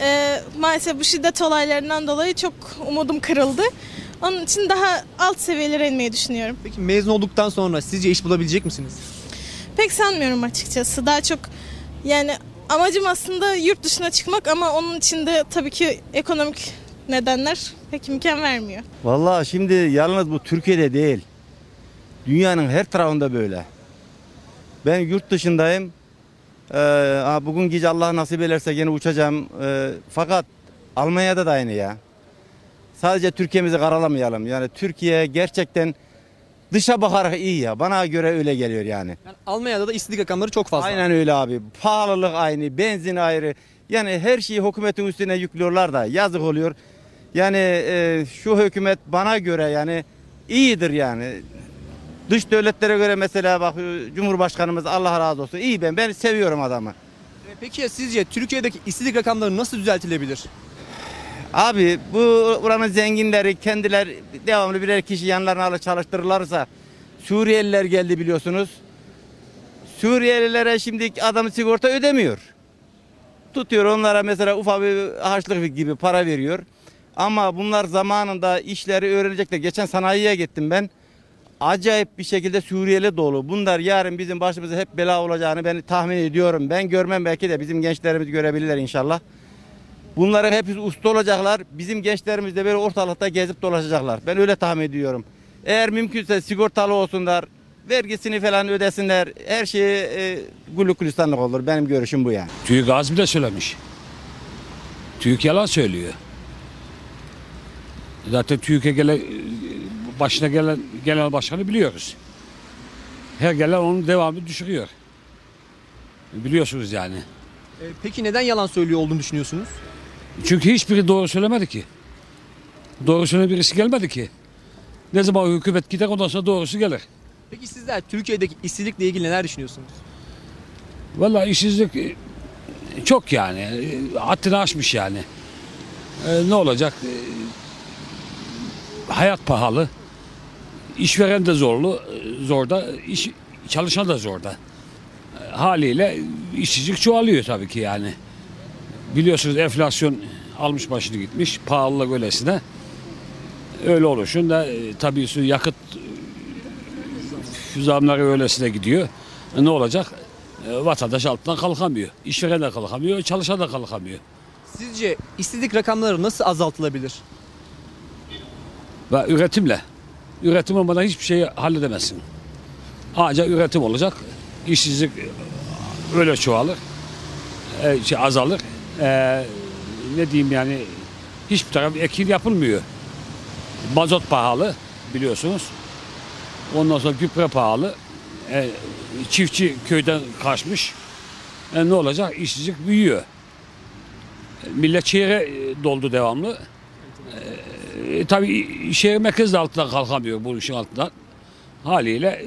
e, maalesef bu şiddet olaylarından dolayı çok umudum kırıldı. Onun için daha alt seviyelere inmeyi düşünüyorum. Peki mezun olduktan sonra sizce iş bulabilecek misiniz? Pek sanmıyorum açıkçası. Daha çok yani amacım aslında yurt dışına çıkmak ama onun için de tabii ki ekonomik nedenler pek imkan vermiyor. Vallahi şimdi yalnız bu Türkiye'de değil. Dünyanın her tarafında böyle. Ben yurt dışındayım. Ee, bugün gece Allah nasip ederse gene uçacağım. Ee, fakat Almanya'da da aynı ya. Sadece Türkiye'mizi karalamayalım. Yani Türkiye gerçekten dışa bakarak iyi ya. Bana göre öyle geliyor yani. Yani Almanya'da da işsizlik rakamları çok fazla. Aynen öyle abi. Pahalılık aynı, benzin ayrı. Yani her şeyi hükümetin üstüne yüklüyorlar da yazık oluyor. Yani e, şu hükümet bana göre yani iyidir yani. Dış devletlere göre mesela bak Cumhurbaşkanımız Allah razı olsun. iyi ben ben seviyorum adamı. E, Peki ya sizce Türkiye'deki işsizlik rakamları nasıl düzeltilebilir? Abi bu buranın zenginleri kendiler devamlı birer kişi yanlarına alıp çalıştırırlarsa Suriyeliler geldi biliyorsunuz. Suriyelilere şimdi adam sigorta ödemiyor. Tutuyor onlara mesela ufak bir harçlık gibi para veriyor. Ama bunlar zamanında işleri öğrenecekler. Geçen sanayiye gittim ben. Acayip bir şekilde Suriyeli dolu. Bunlar yarın bizim başımıza hep bela olacağını ben tahmin ediyorum. Ben görmem belki de bizim gençlerimiz görebilirler inşallah. Bunların hepsi usta olacaklar. Bizim gençlerimiz de böyle ortalıkta gezip dolaşacaklar. Ben öyle tahmin ediyorum. Eğer mümkünse sigortalı olsunlar, vergisini falan ödesinler. Her şeyi e, güllük gülistanlık olur. Benim görüşüm bu yani. TÜİK az bile söylemiş. TÜİK yalan söylüyor. Zaten TÜİK'e gelen, başına gelen genel başkanı biliyoruz. Her gelen onun devamı düşürüyor. Biliyorsunuz yani. E, Peki neden yalan söylüyor olduğunu düşünüyorsunuz? Çünkü hiçbiri doğru söylemedi ki. Doğru söyleyen birisi gelmedi ki. Ne zaman hükümet gider ondan sonra doğrusu gelir. Peki sizler Türkiye'deki işsizlikle ilgili neler düşünüyorsunuz? Vallahi işsizlik e, çok yani. E, Haddini aşmış yani. E, ne olacak? E, hayat pahalı. İşveren de zorlu, e, zorda. iş çalışan da zorda. Haliyle işsizlik çoğalıyor tabii ki yani. Biliyorsunuz enflasyon almış başını gitmiş. Pahalılık öylesine. Öyle oluşunda e, tabii su yakıt e, zamları öylesine gidiyor. E, ne olacak? E, vatandaş altından kalkamıyor. İşveren de kalkamıyor, çalışan da kalkamıyor. Sizce işsizlik rakamları nasıl azaltılabilir? Ve üretimle. Üretim olmadan hiçbir şeyi halledemezsin. Ancak üretim olacak. İşsizlik öyle çoğalır. E, şey azalır. E, ne diyeyim yani hiçbir taraf ekin yapılmıyor. Mazot pahalı biliyorsunuz. Ondan sonra gübre pahalı. E, çiftçi köyden kaçmış. E, ne olacak? İşsizlik büyüyor. E, Millet şehre e, doldu devamlı. E, tabii şehir merkezi altından kalkamıyor bu işin altından. Haliyle e,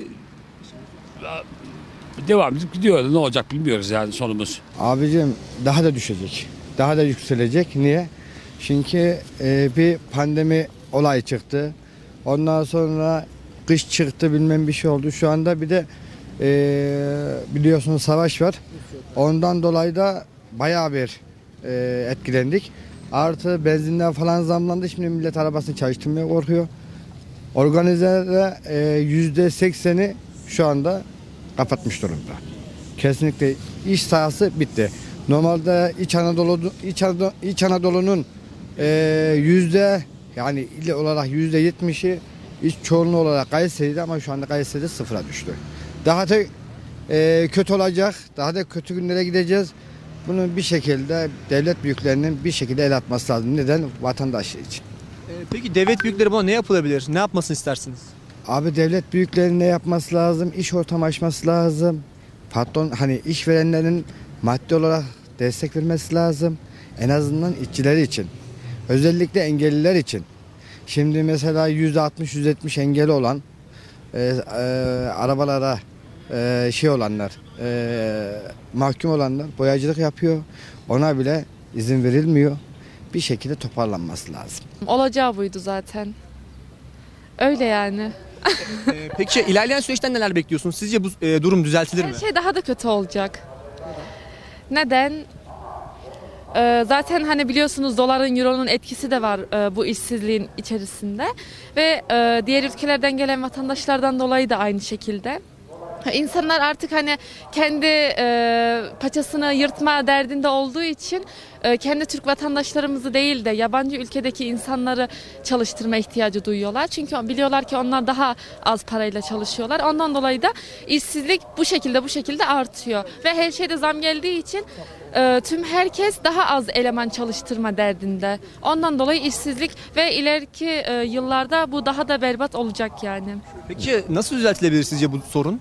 devam edip gidiyor. Ne olacak bilmiyoruz yani sonumuz. Abicim daha da düşecek. Daha da yükselecek. Niye? Çünkü e, bir pandemi olay çıktı. Ondan sonra kış çıktı bilmem bir şey oldu. Şu anda bir de e, biliyorsunuz savaş var. Ondan dolayı da bayağı bir e, etkilendik. Artı benzinden falan zamlandı. Şimdi millet arabasını çalıştırmaya korkuyor. Organizede e, yüzde sekseni şu anda kapatmış durumda. Kesinlikle iş sahası bitti. Normalde İç Anadolu İç, Anadolu, İç Anadolu'nun e, yüzde yani il olarak yüzde yetmişi iç çoğunluğu olarak Kayseri'de ama şu anda Kayseri'de sıfıra düştü. Daha da e, kötü olacak. Daha da kötü günlere gideceğiz. Bunu bir şekilde devlet büyüklerinin bir şekilde el atması lazım. Neden? Vatandaş için. E, Peki devlet büyükleri buna ne yapılabilir? Ne yapmasını istersiniz? Abi devlet büyüklerinin ne yapması lazım? İş ortamı açması lazım. Patron hani işverenlerin maddi olarak destek vermesi lazım. En azından işçileri için. Özellikle engelliler için. Şimdi mesela %60-%70 engeli olan e, e, arabalara e, şey olanlar, e, mahkum olanlar boyacılık yapıyor. Ona bile izin verilmiyor. Bir şekilde toparlanması lazım. Olacağı buydu zaten. Öyle yani. Ee, peki ilerleyen süreçten neler bekliyorsunuz? Sizce bu e, durum düzeltilir mi? Her şey daha da kötü olacak. Neden? Ee, zaten hani biliyorsunuz doların, euronun etkisi de var e, bu işsizliğin içerisinde. Ve e, diğer ülkelerden gelen vatandaşlardan dolayı da aynı şekilde. İnsanlar artık hani kendi e, paçasını yırtma derdinde olduğu için e, kendi Türk vatandaşlarımızı değil de yabancı ülkedeki insanları çalıştırma ihtiyacı duyuyorlar. Çünkü biliyorlar ki onlar daha az parayla çalışıyorlar. Ondan dolayı da işsizlik bu şekilde bu şekilde artıyor. Ve her şeyde zam geldiği için e, tüm herkes daha az eleman çalıştırma derdinde. Ondan dolayı işsizlik ve ileriki e, yıllarda bu daha da berbat olacak yani. Peki nasıl düzeltilebilir sizce bu sorun?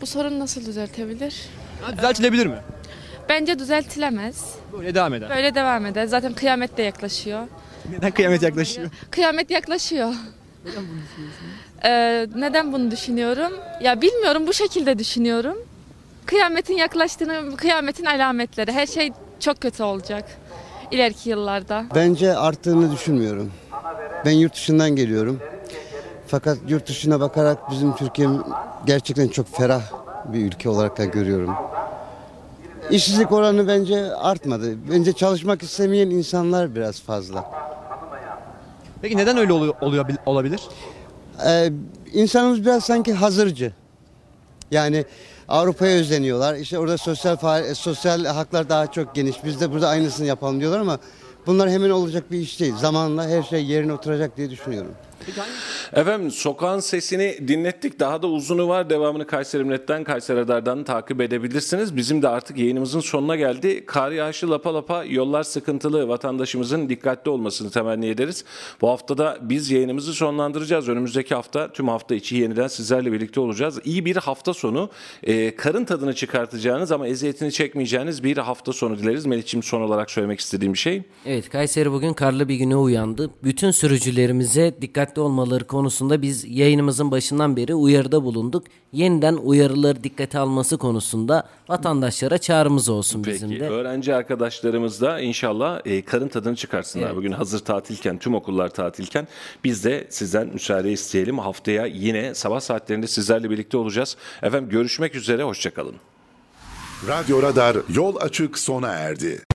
Bu sorun nasıl düzeltebilir? Ha, düzeltilebilir mi? Bence düzeltilemez. Böyle devam eder. Böyle devam eder. Zaten kıyamet de yaklaşıyor. Neden kıyamet yaklaşıyor? Kıyamet yaklaşıyor. Neden bunu düşünüyorsun? neden bunu düşünüyorum? Ya bilmiyorum bu şekilde düşünüyorum. Kıyametin yaklaştığını, kıyametin alametleri. Her şey çok kötü olacak ileriki yıllarda. Bence arttığını düşünmüyorum. Ben yurt dışından geliyorum. Fakat yurt dışına bakarak bizim Türkiye gerçekten çok ferah bir ülke olarak da görüyorum. İşsizlik oranı bence artmadı. Bence çalışmak istemeyen insanlar biraz fazla. Peki neden öyle oluyor, oluyor olabilir? Ee, insanımız biraz sanki hazırcı. Yani Avrupa'ya özeniyorlar. İşte orada sosyal faal- sosyal haklar daha çok geniş. Biz de burada aynısını yapalım diyorlar ama bunlar hemen olacak bir iş değil. Zamanla her şey yerine oturacak diye düşünüyorum. Efendim sokağın sesini dinlettik. Daha da uzunu var. Devamını Kayseri Millet'ten, Kayseri Radar'dan takip edebilirsiniz. Bizim de artık yayınımızın sonuna geldi. Kar yağışı lapa lapa, yollar sıkıntılı. Vatandaşımızın dikkatli olmasını temenni ederiz. Bu haftada biz yayınımızı sonlandıracağız. Önümüzdeki hafta tüm hafta içi yeniden sizlerle birlikte olacağız. İyi bir hafta sonu. Ee, karın tadını çıkartacağınız ama eziyetini çekmeyeceğiniz bir hafta sonu dileriz. Melih'ciğim son olarak söylemek istediğim bir şey. Evet Kayseri bugün karlı bir güne uyandı. Bütün sürücülerimize dikkatli olmaları konusunda biz yayınımızın başından beri uyarıda bulunduk. Yeniden uyarıları dikkate alması konusunda vatandaşlara çağrımız olsun bizim Peki de. öğrenci arkadaşlarımız da inşallah e, karın tadını çıkarsınlar. Evet. Bugün hazır tatilken, tüm okullar tatilken biz de sizden müsaade isteyelim. Haftaya yine sabah saatlerinde sizlerle birlikte olacağız. Efendim görüşmek üzere, hoşçakalın. Radyo Radar yol açık sona erdi.